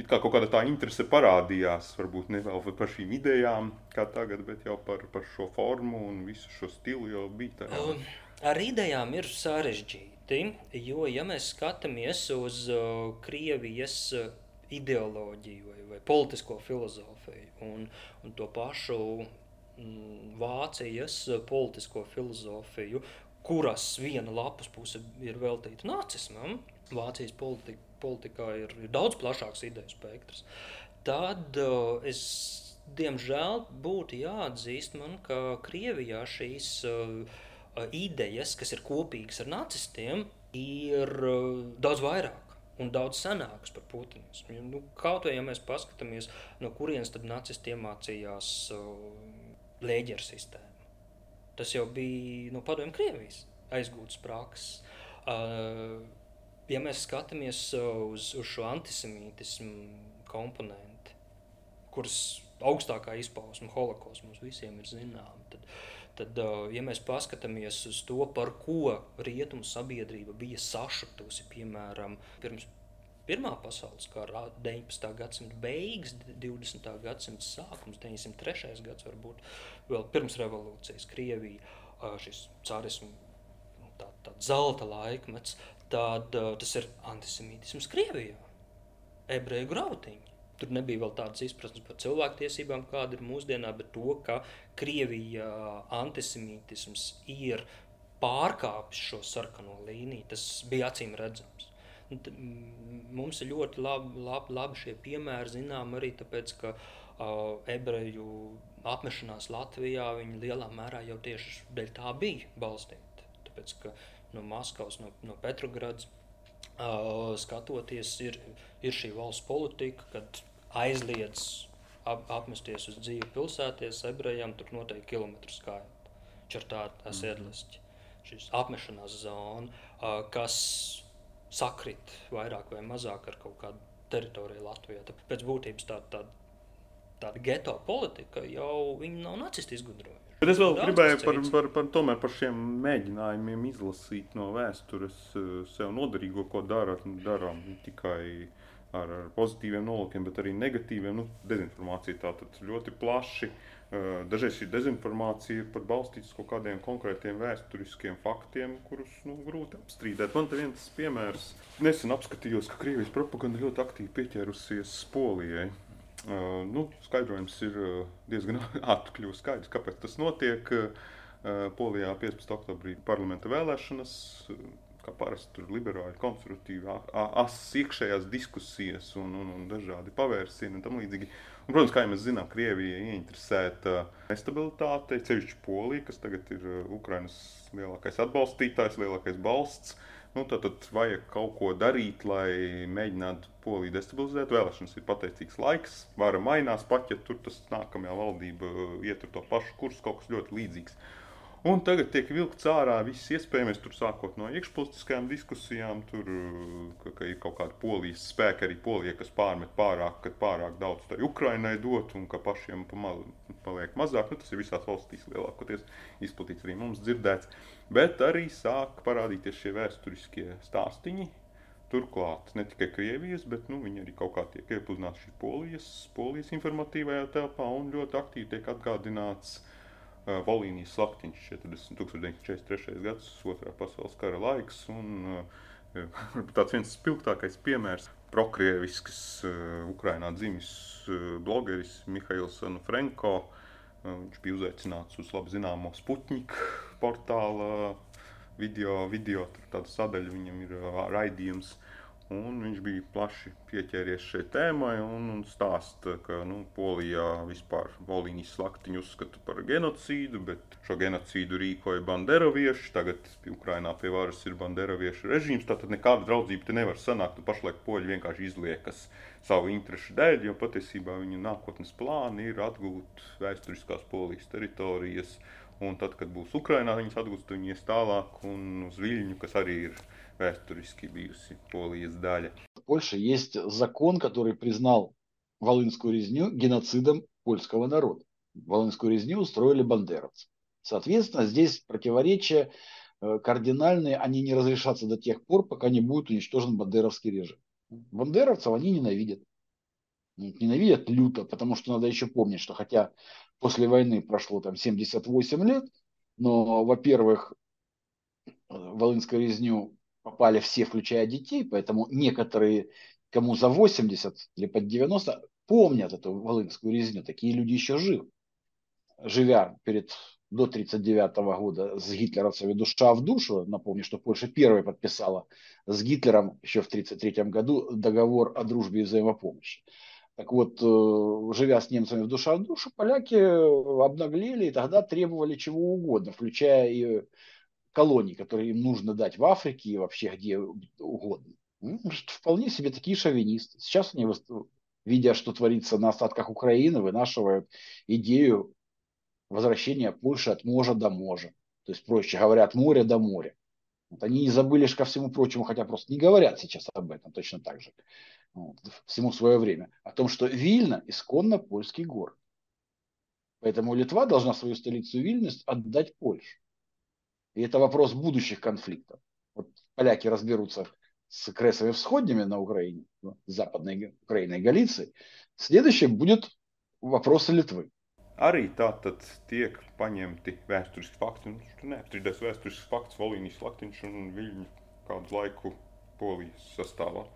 it kā kaut kāda tā interese parādījās, varbūt ne vēl par šīm idejām kā tagad, bet jau par, par šo formu un visu šo stilu jau bija tā. Um, Ar idejām ir sarežģīti, jo, ja mēs skatāmies uz uh, Krievijas uh, ideoloģiju vai, vai politisko filozofiju un, un to pašu mm, Vācijas uh, politisko filozofiju, kuras viena lapas puse ir veltīta nacismam, Vācijas politika, politikā ir, ir daudz plašāks ideju spektrs, tad uh, es diemžēl būtu jāatzīst man, ka Krievijā šīs uh, idejas, kas ir kopīgas ar nacistiem, ir uh, daudz vairāk un daudz senākas par putinismu. Nu, kaut vai ja mēs paskatāmies, no kurienes tad nacisti iemācījās uh, lēģeru sistēmu. Tas jau bija no padomju Krievijas aizgūts prakses. Uh, ja mēs skatāmies uh, uz, uz šo antisemītismu komponenti, kuras augstākā izpausme holokausts mums visiem ir zināma, tad, tad uh, ja mēs paskatāmies uz to, par ko rietumu sabiedrība bija sašutusi, piemēram, pirms Pirmā pasaules kara, 19. gadsimta beigas, 20. gadsimta sākums, 903. gads, varbūt vēl pirms revolūcijas, Krievija, uh, šis carismu, tā, tā zelta laikmets, tad uh, tas ir antisemītisms Krievijā, ebreju grautiņi. Tur nebija vēl tādas izpratnes par cilvēktiesībām, kāda ir mūsdienā, bet to, ka Krievijā antisemītisms ir pārkāpis šo sarkano līniju, tas bija acīm redzams. M- Mums ir ļoti labi, labi, labi šie piemēri, zinām arī tāpēc, ka uh, ebreju apmešanās Latvijā lielā mērā jau tieši dēļ tā bija balstīta. Tāpēc, ka no Maskavas, no, no Petrograds uh, skatoties, ir, ir šī valsts politika, kad aizliedz ap, apmesties uz dzīvi pilsēties, ebrejiem tur noteikti kilometru skaita. Čertāta sēdlisti, šis apmešanās zona, kas sakrit vairāk vai mazāk ar kaut kādu teritoriju Latvijā. Tāpēc pēc būtības tāda, tāda, tāda geto politika jau viņi nav nacisti izgudrojuši. Bet es vēl Daudz gribēju par, par, par, tomēr par šiem mēģinājumiem izlasīt no vēstures eh, sev noderīgo, ko darām ne tikai ar, ar pozitīviem nolūkiem, bet arī negatīviem. Nu, dezinformācija tātad ļoti plaši. Dažreiz šī dezinformācija ir pat balstīta uz kaut kādiem konkrētiem vēsturiskiem faktiem, kurus nu, grūti apstrīdēt. Man te viens piemērs. Nesen apskatījos, ka Krievijas propaganda ļoti aktīvi pieķērusies Polijai. Nu, skaidrojums ir diezgan ātri kļuvis skaidrs, kāpēc tas notiek. Polijā 15. oktobrī parlamenta vēlēšanas, kā parasti tur a- a- asas iekšējās diskusijas un, un, un dažādi pavērsieni un tam līdzīgi. Un, protams, kā jau mēs zinām, Krievija ir ieinteresēta nestabilitātei, ceļš Polija, kas tagad ir uh, Ukrainas lielākais atbalstītājs, lielākais balsts. Nu, tad, tad vajag kaut ko darīt, lai mēģinātu Poliju destabilizēt. Vēlēšanas ir pateicīgs laiks, vara mainās, pat ja tur tas nākamajā valdība uh, iet ar to pašu kursu, kaut kas ļoti līdzīgs. Un tagad tiek vilkts ārā viss iespējamais, tur sākot no iekšpolitiskajām diskusijām, tur ka, ka ir kaut kāda polijas spēka, arī polija, kas pārmet pārāk, ka pārāk daudz tai Ukrainai dot un ka pašiem pamal, paliek mazāk. Nu, tas ir visās valstīs lielākoties izplatīts, arī mums dzirdēts. Bet arī sāk parādīties šie vēsturiskie stāstiņi. Turklāt ne tikai Krievijas, bet nu, viņi arī kaut kā tiek iepludināti šī polijas, polijas informatīvajā telpā un ļoti aktīvi tiek atgādināts uh, Volīnijas slaktiņš 40, 1943. gads, otrā pasaules kara laiks. Un, tāds viens spilgtākais piemērs - prokrievisks Ukrainā dzimis blogeris Mihails Anufrenko. Viņš bija uzaicināts uz labi zināmo Sputņika portāla video, video tāda sadaļa, viņam ir raidījums. Uh, Un viņš bija plaši pieķēries šai tēmai un, un stāsta, ka nu, Polijā vispār Volīnijas slaktiņu uzskata par genocīdu, bet šo genocīdu rīkoja banderovieši. Tagad Ukrainā pie varas ir banderoviešu režīms, tātad nekāda draudzība te nevar sanākt. Pašlaik poļi vienkārši izliekas savu interešu dēļ, jo patiesībā viņu nākotnes plāni ir atgūt vēsturiskās Polijas teritorijas. Un tad, kad būs Ukrainā, viņas atgūst, viņi ies tālāk un uz Viļņu, kas arī ir vēsturiski bijusi Polijas daļa. В Польше есть закон, который признал Волынскую резню геноцидом польского народа. Волынскую резню устроили бандеровцы. Соответственно, здесь противоречия э, кардинальные, они не разрешатся до тех пор, пока не будет уничтожен бандеровский режим. Бандеровцев они ненавидят. Ненавидят люто, потому что надо еще помнить, что хотя после войны прошло там 78 лет, но, во-первых, э, Волынскую резню попали все, включая детей, поэтому некоторые, кому за 80 или под 90, помнят эту Волынскую резню. Такие люди еще живы. Живя перед до 1939 года с гитлеровцами душа в душу. Напомню, что Польша первой подписала с Гитлером еще в 1933 году договор о дружбе и взаимопомощи. Так вот, э, живя с немцами в душа в душу, поляки обнаглели и тогда требовали чего угодно, включая и колоний, которые им нужно дать в Африке и вообще где угодно. Ну, вполне себе такие шовинисты. Сейчас они, видя, что творится на остатках Украины, вынашивают идею возвращения Польши от моря до моря. То есть, проще говоря, от моря до моря. Вот они не забыли ко всему прочему, хотя просто не говорят сейчас об этом точно так же. Вот, всему свое время. О том, что Вильна исконно польский город. Поэтому Литва должна свою столицу Вильнюс отдать Польше. И это вопрос будущих конфликтов. Вот поляки разберутся с Кресами всходнями на Украине, ну, западной Украиной и Галицией. Следующим будет вопросы Литвы. Arī tātad tiek paņemti vēsturiski fakti. Nu, tur neapstrīdēs vēsturisks fakts, Volīnijas laktiņš un Viļņu kādu laiku Polijas sastāvā.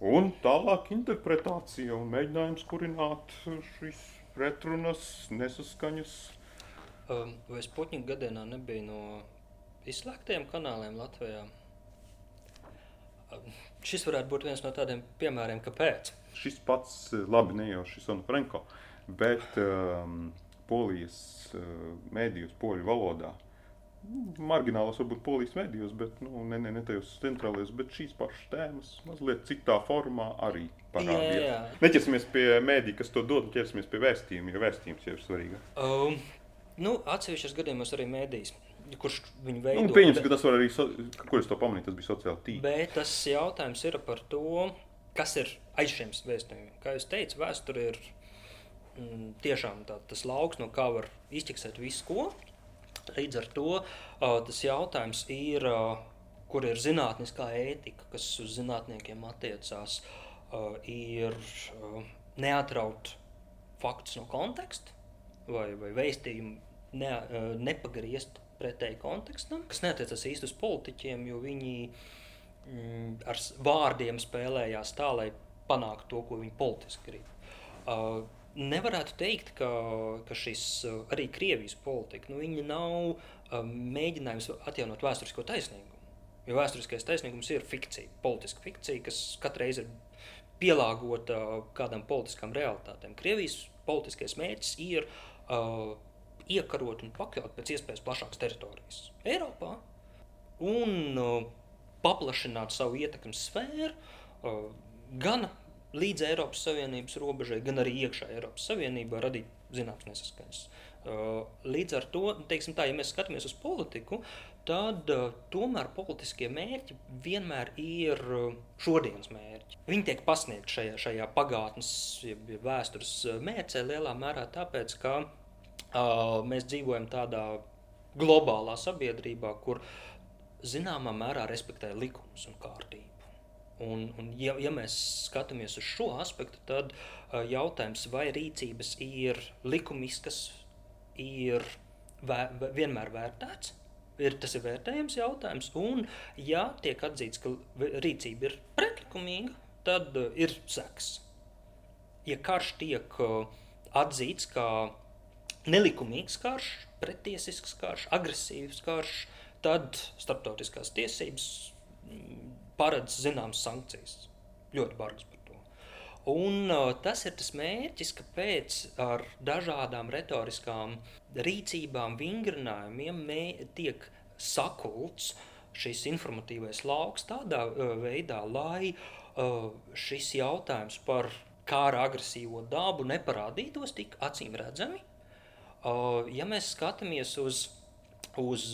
Un tālāk interpretācija un mēģinājums kurināt šīs pretrunas, nesaskaņas. Vai Sputņika gadienā nebija no izslēgtiem kanāliem Latvijā. Šis varētu būt viens no tādiem piemēriem, kāpēc. Šis pats eh, labi ne jau šis Franko, bet um, polijas uh, mēdījos, poļu valodā. Marginālos varbūt polijas mēdījos, bet nu, ne, ne, ne tajos centrālajos, bet šīs pašas tēmas mazliet citā formā arī parādījās. Neķersimies pie mēdī, kas to dod, ķersimies pie vēstījuma, jo vēstījums jau ir svarīgāk. Um, nu, atsevišķos gadījumos arī mēdījis kurš viņu veido. Nu, pieņems, ka tas var arī, so, kur es to pamanīju, tas bija sociāli tīkli. Bet tas jautājums ir par to, kas ir aiz šiem vēstījumiem. Kā jūs teicat, vēsture ir mm, tiešām tā, tas lauks, no kā var izķeksēt visu ko. Līdz ar to uh, tas jautājums ir, uh, kur ir zinātniskā ētika, kas uz zinātniekiem attiecās, uh, ir uh, neatraut faktus no konteksta vai, vai vēstījumu ne, uh, nepagriezt pretēji kontekstam, kas neatiecas īsti uz politiķiem, jo viņi mm, ar vārdiem spēlējās tā, lai panāktu to, ko viņi politiski grib. Uh, nevarētu teikt, ka, ka šis uh, arī Krievijas politika nu, nav uh, mēģinājums atjaunot vēsturisko taisnīgumu. Jo vēsturiskais taisnīgums ir fikcija, politiska fikcija, kas katru reizi ir pielāgota kādam politiskam realitātēm. Krievijas politiskais mērķis ir uh, iekarot un pakļaut pēc iespējas plašākas teritorijas Eiropā un uh, paplašināt savu ietekmes sfēru uh, gan līdz Eiropas Savienības robežai, gan arī iekšā Eiropas Savienībā radīt zināmas nesaskaņas. Līdz ar to, teiksim tā, ja mēs skatāmies uz politiku, tad tomēr politiskie mērķi vienmēr ir šodienas mērķi. Viņi tiek pasniegti šajā, šajā pagātnes, ja vēstures mērcē lielā mērā tāpēc, ka uh, mēs dzīvojam tādā globālā sabiedrībā, kur zināmā mērā respektē likumus un kārtību. Un, un ja, ja mēs skatāmies uz šo aspektu, tad uh, jautājums, vai rīcības ir likumiskas, ir vē, vienmēr vērtēts. Ir, tas ir vērtējams jautājums, un, ja tiek atzīts, ka rīcība ir pretlikumīga, tad uh, ir seks. Ja karš tiek uh, atzīts kā nelikumīgs karš, pretiesisks karš, agresīvs karš, tad starptautiskās tiesības paredz zināmas sankcijas. Ļoti bargas par to. Un tas ir tas mērķis, kāpēc ar dažādām retoriskām rīcībām, vingrinājumiem mē, tiek sakults šis informatīvais lauks tādā veidā, lai šis jautājums par kāra agresīvo dabu neparādītos tik acīm redzami. Ja mēs skatāmies uz, uz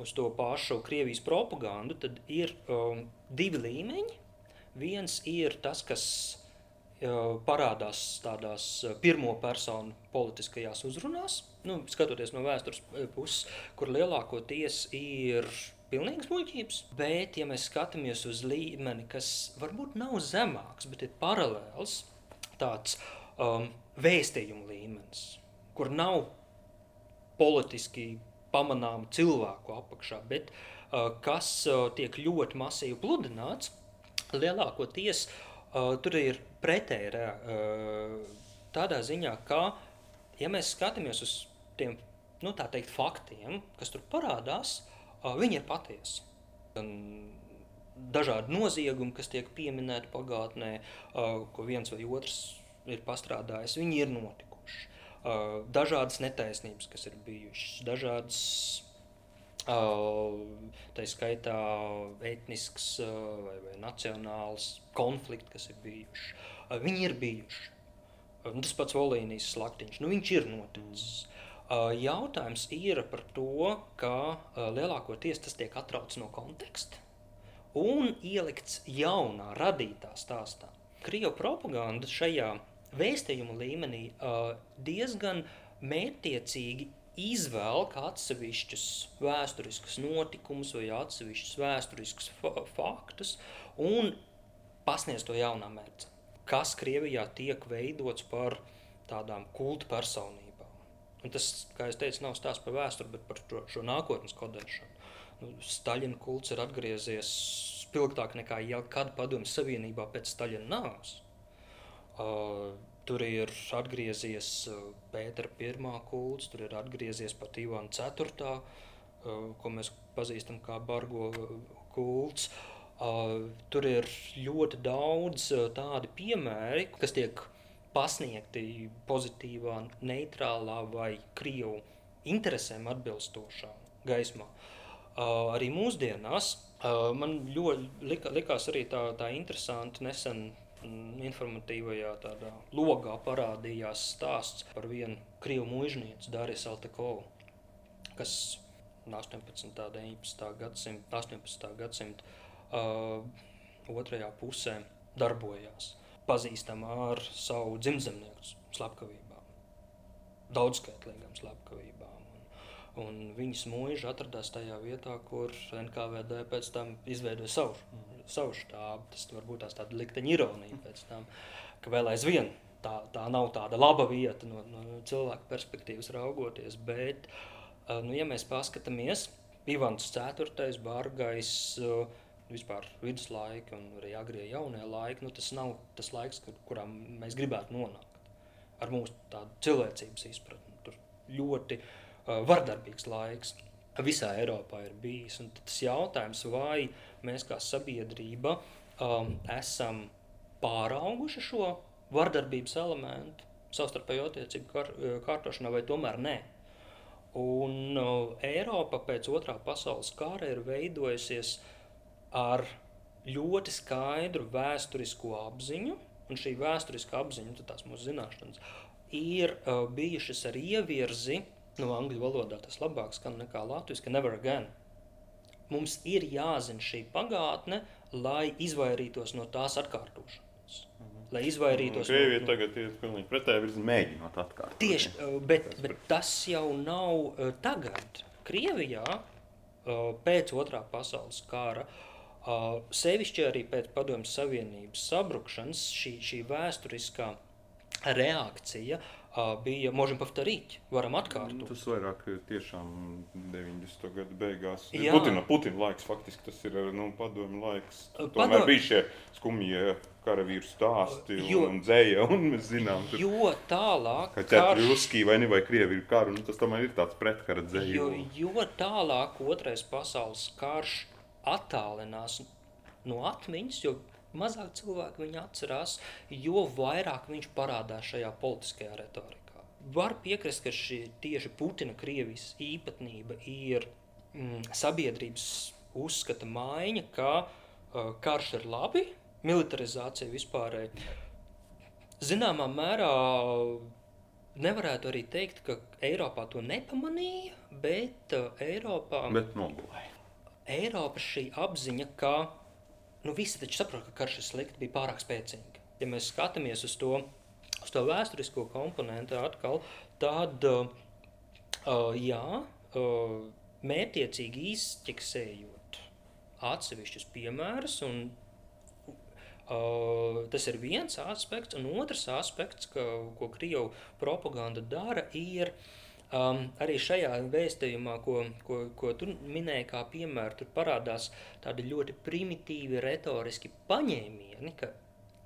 uz to pašu Krievijas propagandu, tad ir um, divi līmeņi. Viens ir tas, kas uh, parādās tādās pirmo personu politiskajās uzrunās, nu, skatoties no vēstures uh, puses, kur lielākoties ir pilnīgas muļķības. Bet, ja mēs skatāmies uz līmeni, kas varbūt nav zemāks, bet ir paralēls, tāds um, vēstījumu līmenis, kur nav politiski pamanām cilvēku apakšā, bet uh, kas uh, tiek ļoti masīvi pludināts, lielākoties uh, tur ir pretēji uh, tādā ziņā, ka, ja mēs skatāmies uz tiem nu, teikt, faktiem, kas tur parādās, uh, viņi ir patiesi. Dažādi noziegumi, kas tiek pieminēti pagātnē, uh, ko viens vai otrs ir pastrādājis, viņi ir notikuši dažādas netaisnības, kas ir bijušas, dažādas, tā skaitā etnisks vai, vai nacionāls konflikts, kas ir bijuši. Viņi ir bijuši. Tas pats Volīnijas slaktiņš, nu viņš ir noticis. Jautājums ir par to, ka lielākoties tas tiek atrauts no konteksta un ielikts jaunā, radītā stāstā. Krievijas propaganda šajā vēstījumu līmenī uh, diezgan mērķiecīgi izvelk atsevišķus vēsturiskus notikumus vai atsevišķus vēsturiskus fa faktus un pasniedz to jaunā mērķa, kas Krievijā tiek veidots par tādām kultu personībām. Un tas, kā jau teicu, nav stāsts par vēsturi, bet par to, šo nākotnes kodēšanu. Nu, Staļina kults ir atgriezies spilgtāk nekā jebkad padomju savienībā pēc Staļina nāves. Uh, tur ir atgriezies Pētera pirmā kults, tur ir atgriezies pat Ivana ceturtā, uh, ko mēs pazīstam kā bargo kults. Tur ir ļoti daudz tādi piemēri, kas tiek pasniegti pozitīvā, neitrālā vai krievu interesēm atbilstošā gaismā. Uh, arī mūsdienās uh, man ļoti lika, likās arī tā, tā interesanti nesen informatīvajā tādā logā parādījās stāsts par vienu krievu mūžnieci, Dārijas Altekovu, kas 18. un 19. gadsimta, 18. gadsimta uh, otrajā pusē darbojās. Pazīstama ar savu dzimzemnieku slepkavībām, daudzskaitlīgām slepkavībām. Un, viņas mūža atradās tajā vietā, kur NKVD pēc tam izveidoja savu savu štābu. Tas varbūt tās tāda likteņa ironija pēc tam, ka vēl aizvien tā, tā nav tāda laba vieta no, no cilvēka perspektīvas raugoties, bet, nu, ja mēs paskatāmies, Ivans IV, Bargais, vispār viduslaika un arī agrie jaunie laiki, nu, tas nav tas laiks, kur, kurā mēs gribētu nonākt ar mūsu cilvēcības izpratni. Tur ļoti uh, vardarbīgs laiks visā Eiropā ir bijis. Un tas jautājums, vai mēs kā sabiedrība um, esam pārauguši šo vardarbības elementu savstarpējo attiecību kār, kārtošanā, vai tomēr nē. Un uh, Eiropa pēc otrā pasaules kara ir veidojusies ar ļoti skaidru vēsturisko apziņu, un šī vēsturiskā apziņa, tās mūsu zināšanas, ir uh, bijušas ar ievirzi, no angļu valodā tas labāk skan nekā latviešu, never again. Mums ir jāzina šī pagātne, lai izvairītos no tās atkārtošanas. Lai izvairītos Krievija no, tagad ir pilnīgi pretēji virzienā, mēģinot atkārtot. Tieši, uh, bet, bet tas jau nav uh, tagad. Krievijā uh, pēc otrā pasaules kara, sevišķi arī pēc Padomju Savienības sabrukšanas, šī, šī vēsturiskā reakcija uh, bija možem повторить, varam atkārtot. Tas vairāk ir tiešām 90. gada beigās. Jā. Putina, Putina laiks faktiski tas ir nu, padomju laiks. Padom- Tomēr bija šie skumjie karavīru stāsti Jo- un, un dzēja, un mēs zinām, tur, Jo tālāk, ka ķetri ruskī vai ne, vai krievi ir karu, nu, tas tomēr ir tāds pretkara dzēja. jo, jo tālāk otrais pasaules karš attālinās no atmiņas, jo mazāk cilvēku viņu atcerās, jo vairāk viņš parādās šajā politiskajā retorikā. Var piekrist, ka šī tieši Putina Krievijas īpatnība ir mm, sabiedrības uzskata maiņa, ka uh, karš ir labi, militarizācija vispārēji. Zināmā mērā nevarētu arī teikt, ka Eiropā to nepamanīja, bet uh, Eiropā, Bet nogulēja. Eiropa šī apziņa, ka nu, visi taču saprot, ka karš ir slikti, bija pārāk spēcīga. Ja mēs skatāmies uz to, uz to vēsturisko komponentu atkal, tad uh, uh, jā, uh, mērķiecīgi izķeksējot atsevišķus piemērus un Uh, tas ir viens aspekts, un otrs aspekts, ka, ko Krievijas propaganda dara, ir um, arī šajā vēstījumā, ko, ko, ko tu minēji, kā piemēra, tur parādās tādi ļoti primitīvi, retoriski paņēmieni, ka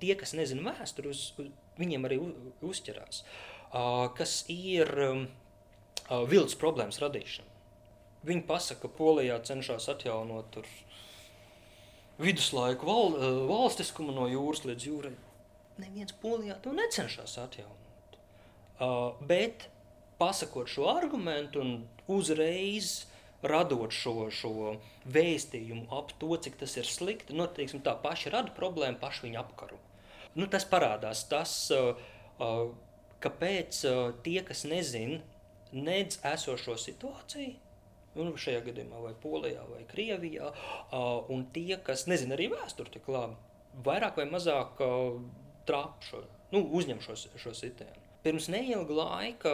tie, kas nezina vēsturi, uz, uz, viņiem arī uzķerās, uh, kas ir um, uh, viltus problēmas radīšana. Viņi pasaka, ka Polijā cenšas atjaunot tur viduslaiku val, valstiskumu no jūras līdz jūrai. Neviens Polijā to necenšas atjaunot. Uh, bet pasakot šo argumentu un uzreiz radot šo, šo vēstījumu ap to, cik tas ir slikti, nu, teiksim, tā paši rada problēmu, paši viņu apkaro. Nu, tas parādās tas, uh, uh, kāpēc uh, tie, kas nezina, nedz esošo situāciju, nu, šajā gadījumā vai Polijā vai Krievijā, un tie, kas nezina arī vēsturi tik labi, vairāk vai mazāk trāp šo, nu, uzņem šo, šo sitienu. Pirms neilga laika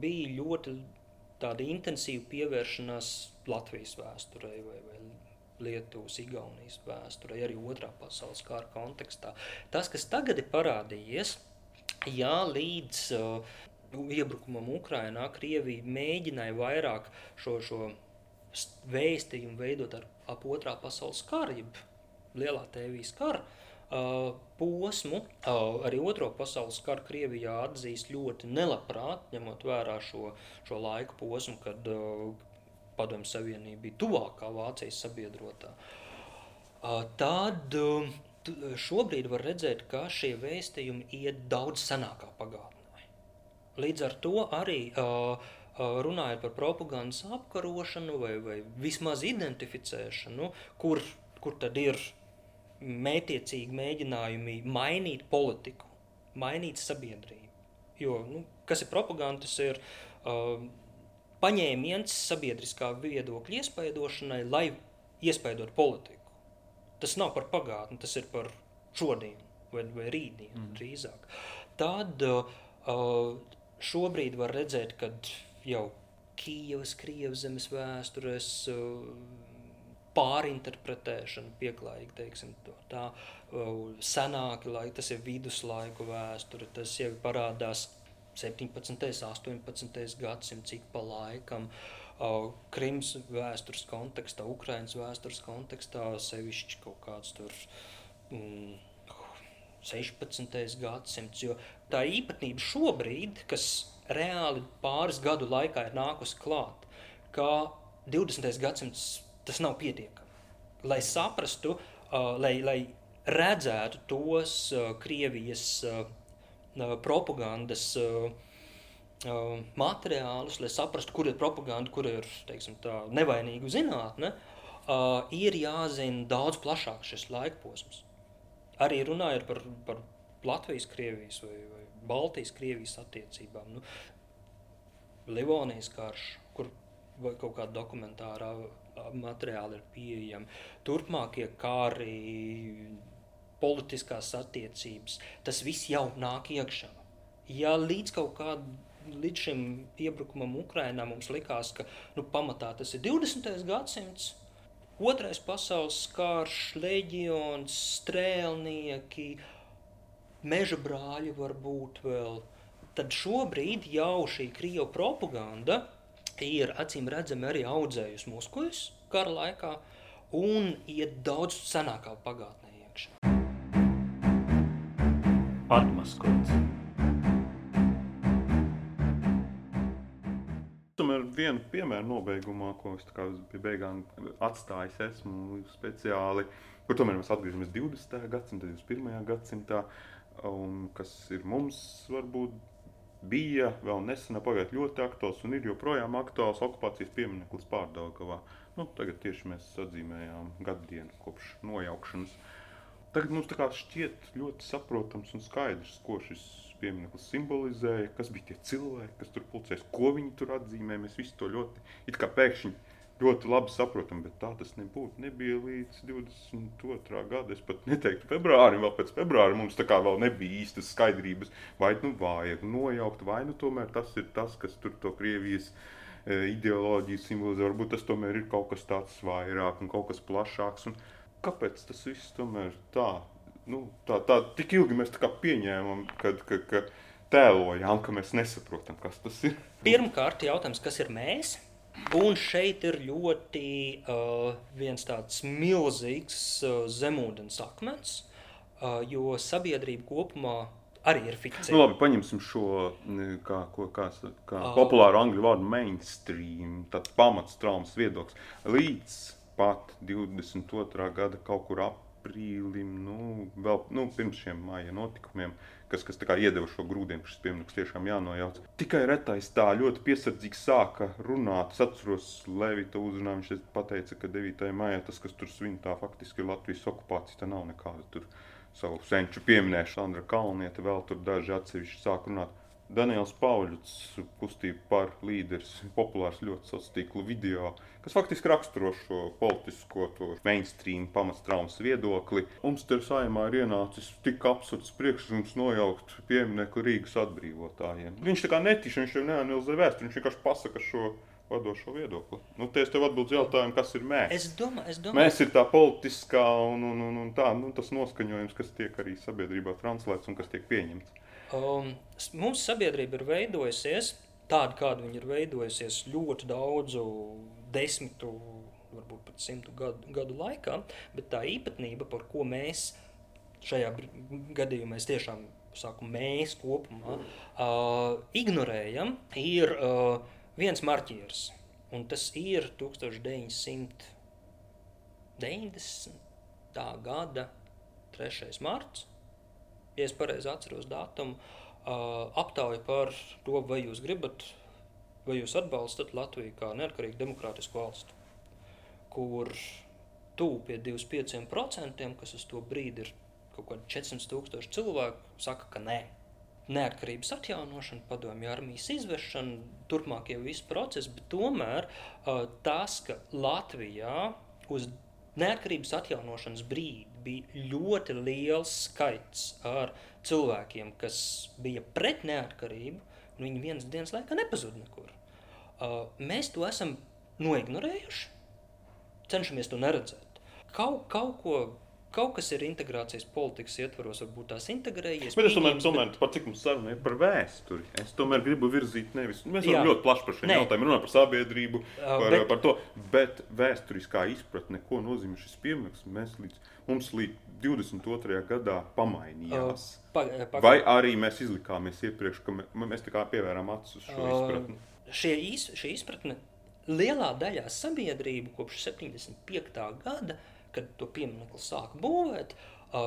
bija ļoti tāda intensīva pievēršanās Latvijas vēsturei vai, vai Lietuvas, Igaunijas vēsturei, arī otrā pasaules kara kontekstā. Tas, kas tagad ir parādījies, jā, līdz uh, iebrukumam Ukrainā Krievija mēģināja vairāk šo, šo st- vēstījumu veidot ar ap otrā pasaules kara, jeb lielā tēvijas kara uh, posmu. Uh, arī otro pasaules karu Krievijā atzīst ļoti nelabprāt, ņemot vērā šo, šo laiku posmu, kad uh, Padomju Savienība bija tuvākā Vācijas sabiedrotā. Tad šobrīd var redzēt, ka šie vēstījumi iet daudz senākā pagātnē. Līdz ar to arī runājot par propagandas apkarošanu vai, vai vismaz identificēšanu, kur, kur tad ir mētiecīgi mēģinājumi mainīt politiku, mainīt sabiedrību. Jo, nu, kas ir propaganda, tas ir uh, paņēmiens sabiedriskā viedokļa iespaidošanai, lai iespaidot politiku. Tas nav par pagātni, tas ir par šodienu vai, vai rītdienu mm. drīzāk. Tad uh, šobrīd var redzēt, ka jau Kijavas, Krievijas zemes vēstures uh, pārinterpretēšana, pieklājīgi teiksim, tā senāki laiki, tas ir viduslaiku vēsture, tas jau parādās 17. un 18. gadsimta cik pa laikam. Krimas vēstures kontekstā, Ukraiņas vēstures kontekstā, sevišķi kaut kāds tur mm, 16. gadsimts. Jo tā īpatnība šobrīd, kas reāli pāris gadu laikā ir nākusi klāt, ka 20. gadsimts tas nav pietiekami. Lai saprastu, uh, lai, lai redzētu tos uh, Krievijas uh, propagandas materiālus, lai saprastu, kur ir propaganda, kur ir teiksim, tā, nevainīga zinātne, ir jāzina daudz plašāk šis laikposms. Arī runājot par, par Latvijas, Krievijas vai, vai Baltijas-Krievijas attiecībām. Nu, Livonijas karš, kur vai kaut kāda dokumentārā materiāli ir pieejami. Turpmākie kāri, politiskās attiecības, tas viss jau nāk iekšā. Ja līdz kaut kādam līdz šim iebrukumam Ukrajinā mums likās, ka nu, pamatā tas ir 20. gadsimts, otrais pasaules karš, leģions, strēlnieki, meža brāļi varbūt vēl. Tad šobrīd jau šī krievu propaganda ir acīm redzami arī audzējusi muskuļus kara laikā un iet daudz senākā pagātnē iekšā. Atmaskots. Tomēr vienu piemēru nobeigumā, ko es pie beigām atstājis esmu speciāli, kur tomēr mēs atgriežamies 20. gadsimtā, 21. gadsimtā, un kas ir mums varbūt bija vēl nesen pagājot ļoti aktuāls un ir joprojām aktuāls okupācijas piemineklis Pārdaugavā. Nu, tagad tieši mēs atzīmējām gadu dienu kopš nojaukšanas. Tagad mums tā kā šķiet ļoti saprotams un skaidrs, ko šis piemineklis simbolizēja, kas bija tie cilvēki, kas tur pulcēs, ko viņi tur atzīmē. Mēs visi to ļoti, it kā pēkšņi ļoti labi saprotam, bet tā tas nebūtu. Nebija līdz 22. gada. Es pat neteiktu, februārim, vēl pēc februāra mums tā kā vēl nebija īstas skaidrības, vai nu vajag nojaukt, vai nu tomēr tas ir tas, kas tur to Krievijas e, ideoloģiju simbolizē. Varbūt tas tomēr ir kaut kas tāds vairāk un kaut kas plašāks. Un kāpēc tas viss tomēr tā? Nu, tā, tā tik ilgi mēs pieņēmām, kad, ka, ka tēlojām, ka mēs nesaprotam, kas tas ir. Pirmkārt, jautājums, kas ir mēs? Un šeit ir ļoti uh, viens tāds milzīgs uh, zemūdens akmens, uh, jo sabiedrība kopumā arī ir fikcija. Nu, labi, paņemsim šo kā, ko, kā, kā uh, populāru angļu vārdu mainstream, tāds pamats traumas viedoklis. Līdz pat 22. gada kaut kur aprīlim, nu, vēl nu, pirms šiem māja notikumiem, uh, kas, kas iedeva šo grūdienu, šis piemineklis tiešām jānojauc. Tikai retais tā ļoti piesardzīgi sāka runāt. Es atceros, Levita uzrunā, viņš teica, ka 9. maijā tas, kas tur svin, tā faktiski ir Latvijas okupācija, tā nav nekāda tur savu senču pieminēšana. Sandra Kalniete vēl tur daži atsevišķi sāk runāt. Daniels Pauļs, kustība par līderis, populārs ļoti sociālo tīklu video, kas faktiski raksturo šo politisko, to mainstream pamatstraumas viedokli. Mums te saimā ir ienācis tik absurds priekšlikums nojaukt pieminieku Rīgas atbrīvotājiem. Viņš tā kā netiši, viņš jau neanalizē vēsturi, viņš vienkārši pasaka šo vadošo viedokli. Nu, es tev atbildēju jautājumu, kas ir mēs. Es domāju, es domāju. Mēs ir tā politiskā un, un, un, un tā, nu, tas noskaņojums, kas tiek arī sabiedrībā translēts un kas tiek pieņemts. Um, mums sabiedrība ir veidojusies tāda, kāda viņa ir veidojusies ļoti daudzu desmitu, varbūt pat simtu gadu, gadu laikā, bet tā īpatnība, par ko mēs šajā gadījumā es tiešām saku, mēs kopumā uh, ignorējam, ir uh, viens marķieris. Un tas ir 1990. gada 3. marts ja es pareizi atceros datumu, aptauja par to, vai jūs gribat, vai jūs atbalstat Latviju kā neatkarīgu demokrātisku valstu, kur tuvu pie 25%, kas uz to brīdi ir kaut kādi 400 tūkstoši cilvēku, saka, ka nē. Neatkarības atjaunošana, padomju armijas izvešana, turpmākie visi procesi, bet tomēr tas, ka Latvijā uz neatkarības atjaunošanas brīdi bija ļoti liels skaits ar cilvēkiem, kas bija pret neatkarību, un viņi vienas dienas laikā nepazuda nekur. Uh, mēs to esam noignorējuši, cenšamies to neredzēt. Kaut, kaut ko Kaut kas ir integrācijas politikas ietvaros, varbūt tās integrējies. Bet es tomēr, tomēr par cik mums saruna ir par vēsturi. Es tomēr gribu virzīt nevis. Mēs varam ļoti plaši par šiem jautājumiem runāt par sabiedrību, par, bet, par to. Bet vēsturiskā izpratne, ko nozīmē šis piemērs, mēs līdz, mums līdz 22. gadā pamainījās. Pa, pa, Vai arī mēs izlikāmies iepriekš, ka mē, mēs tā kā pievērām acis uz šo uh, izpratni? Šie iz, šī izpratne lielā daļā sabiedrību kopš 75. gada kad to pieminiektu sāka būvēt,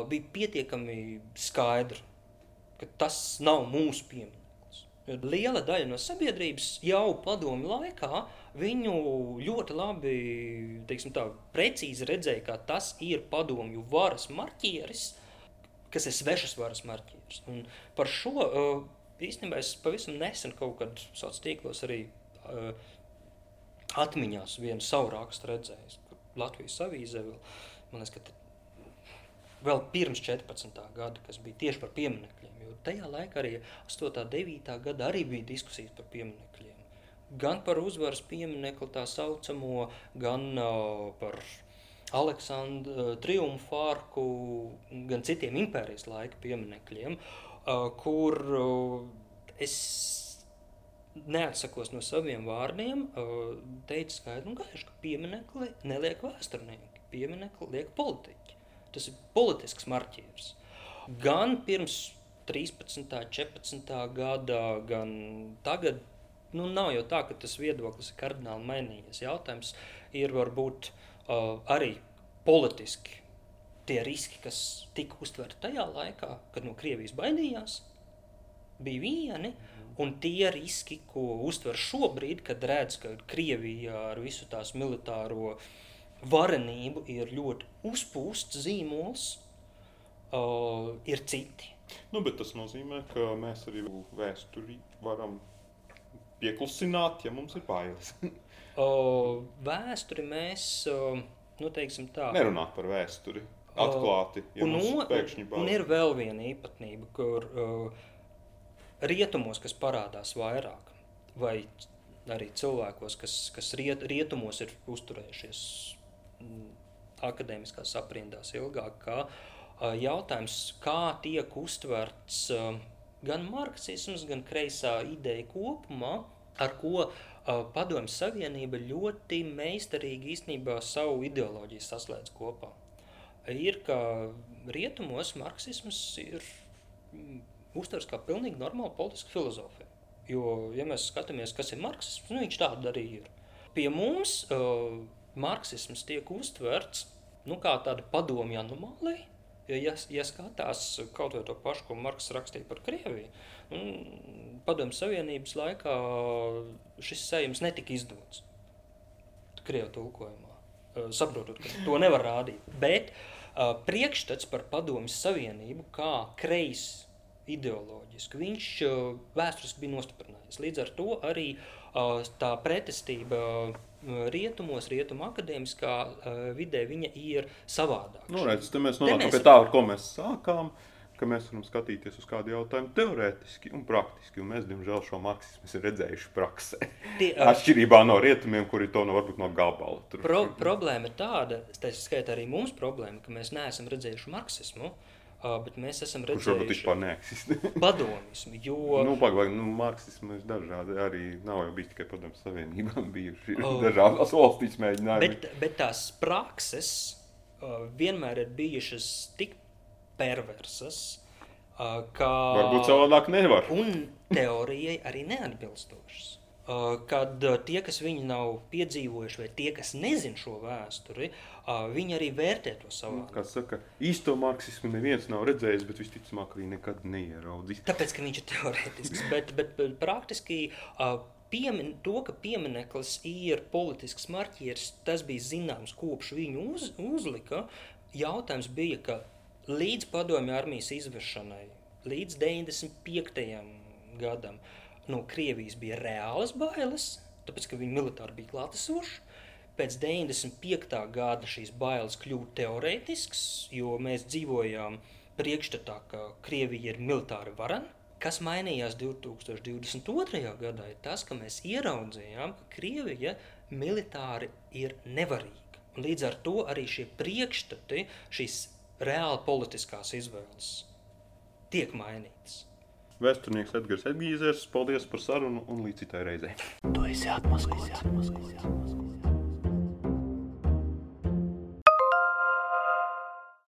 bija pietiekami skaidrs, ka tas nav mūsu piemineklis. Liela daļa no sabiedrības jau padomu laikā viņu ļoti labi, teiksim tā, precīzi redzēja, ka tas ir padomju varas marķieris, kas ir svešas varas marķieris. Un par šo īstenībā es pavisam nesen kaut kad sociālos tīklos arī atmiņās vienu savu rakstu redzējis, Latvijas avīzē vēl, man liekas, ka vēl pirms 14. gada, kas bija tieši par pieminekļiem, jo tajā laikā arī 8. 9. gada arī bija diskusijas par pieminekļiem. Gan par uzvaras pieminekli tā saucamo, gan uh, par Aleksandra uh, triumfu arku, gan citiem impērijas laika pieminekļiem, uh, kur uh, es neatsakos no saviem vārdiem, uh, teicu skaidri un gaiši, ka pieminekli neliek vēsturnieki, pieminekli liek politiķi. Tas ir politisks marķieris. Gan pirms 13. 14. gada, gan tagad, nu nav jau tā, ka tas viedoklis ir kardināli mainījies. Jautājums ir varbūt uh, arī politiski tie riski, kas tika uztverti tajā laikā, kad no Krievijas baidījās, bija vieni, un tie riski, ko uztver šobrīd, kad redz, ka Krievija ar visu tās militāro varenību ir ļoti uzpūsts zīmols, uh, ir citi. Nu, bet tas nozīmē, ka mēs arī vēsturi varam pieklusināt, ja mums ir bailes. uh, vēsturi mēs, uh, nu teiksim tā. Nerunāt par vēsturi. Atklāti, ja un, un, pēkšņi un bail. ir vēl viena īpatnība, kur uh, rietumos, kas parādās vairāk, vai arī cilvēkos, kas, kas riet, rietumos ir uzturējušies mm, akadēmiskās aprindās ilgāk, kā jautājums, kā tiek uztverts gan marksisms, gan kreisā ideja kopumā, ar ko Padomju Savienība ļoti meistarīgi īstenībā savu ideoloģiju saslēdz kopā. Ir, ka rietumos marksisms ir mm, uztvers kā pilnīgi normāla politiska filozofija. Jo, ja mēs skatāmies, kas ir marksisms, nu, viņš tāda arī ir. Pie mums uh, marksisms tiek uztverts nu, kā tāda padomju anomālija. Ja, ja, skatās kaut vai to pašu, ko Marks rakstīja par Krieviju, un padomju Savienības laikā šis sējums netika izdots Krievu tulkojumā. Uh, saprotot, ka to nevar rādīt. Bet uh, priekšstats par padomju Savienību kā kreis ideoloģiski. Viņš vēsturiski bija nostiprinājies. Līdz ar to arī tā pretestība rietumos, rietumu akadēmiskā vidē, viņa ir savādāka. Nu, redz, te mēs nonākam mēs- pie tā, ar ko mēs sākām. Ka mēs varam skatīties uz kādu jautājumu teorētiski un praktiski. Un mēs, diemžēl, šo marksismu esam redzējuši praksē. Tie, uh, Atšķirībā no rietumiem, kuri to no, varbūt no gabala. Tur. Pro, problēma ir tāda, tā skaitā arī mums problēma, ka mēs neesam redzējuši marksismu, uh, bet mēs esam Kurš varbūt redzējuši vispār neeksistē. padomismu. Jo, Nu, pagaidām, nu, marksismu ir dažādi. Arī nav jau bijis tikai padomju savienībā, bijuši Oh. dažādas valstīs mēģinājumi. bet, bet tās prakses uh, vienmēr ir bijušas tik perversas, uh, ka Varbūt savādāk nevar. un teorijai arī neatbilstošas. Uh, kad uh, tie, kas viņu nav piedzīvojuši, vai tie, kas nezina šo vēsturi, uh, viņi arī vērtē to savā. Kā saka, īsto marksismu neviens nav redzējis, bet visticamāk arī nekad neieraudzīs. Tāpēc, ka viņš ir teorētisks, bet, bet, bet praktiski uh, piemin, to, ka piemineklis ir politisks marķieris, tas bija zināms kopš viņu uz, uzlika. Jautājums bija, ka līdz padomju armijas izvešanai, līdz 95. gadam, no Krievijas bija reālas bailes, tāpēc, ka viņi militāri bija klātesoši. Pēc 95. gada šīs bailes kļuva teorētiskas, jo mēs dzīvojām priekšstatā, ka Krievija ir militāri varena. Kas mainījās 2022. gadā, ir tas, ka mēs ieraudzījām, ka Krievija militāri ir nevarīga. Un līdz ar to arī šie priekšstati, šīs reāli politiskās izvēles tiek mainītas. Vēsturnieks Edgars Edgīzers, paldies par sarunu un līdz citai reizei. Tu esi atmaskots.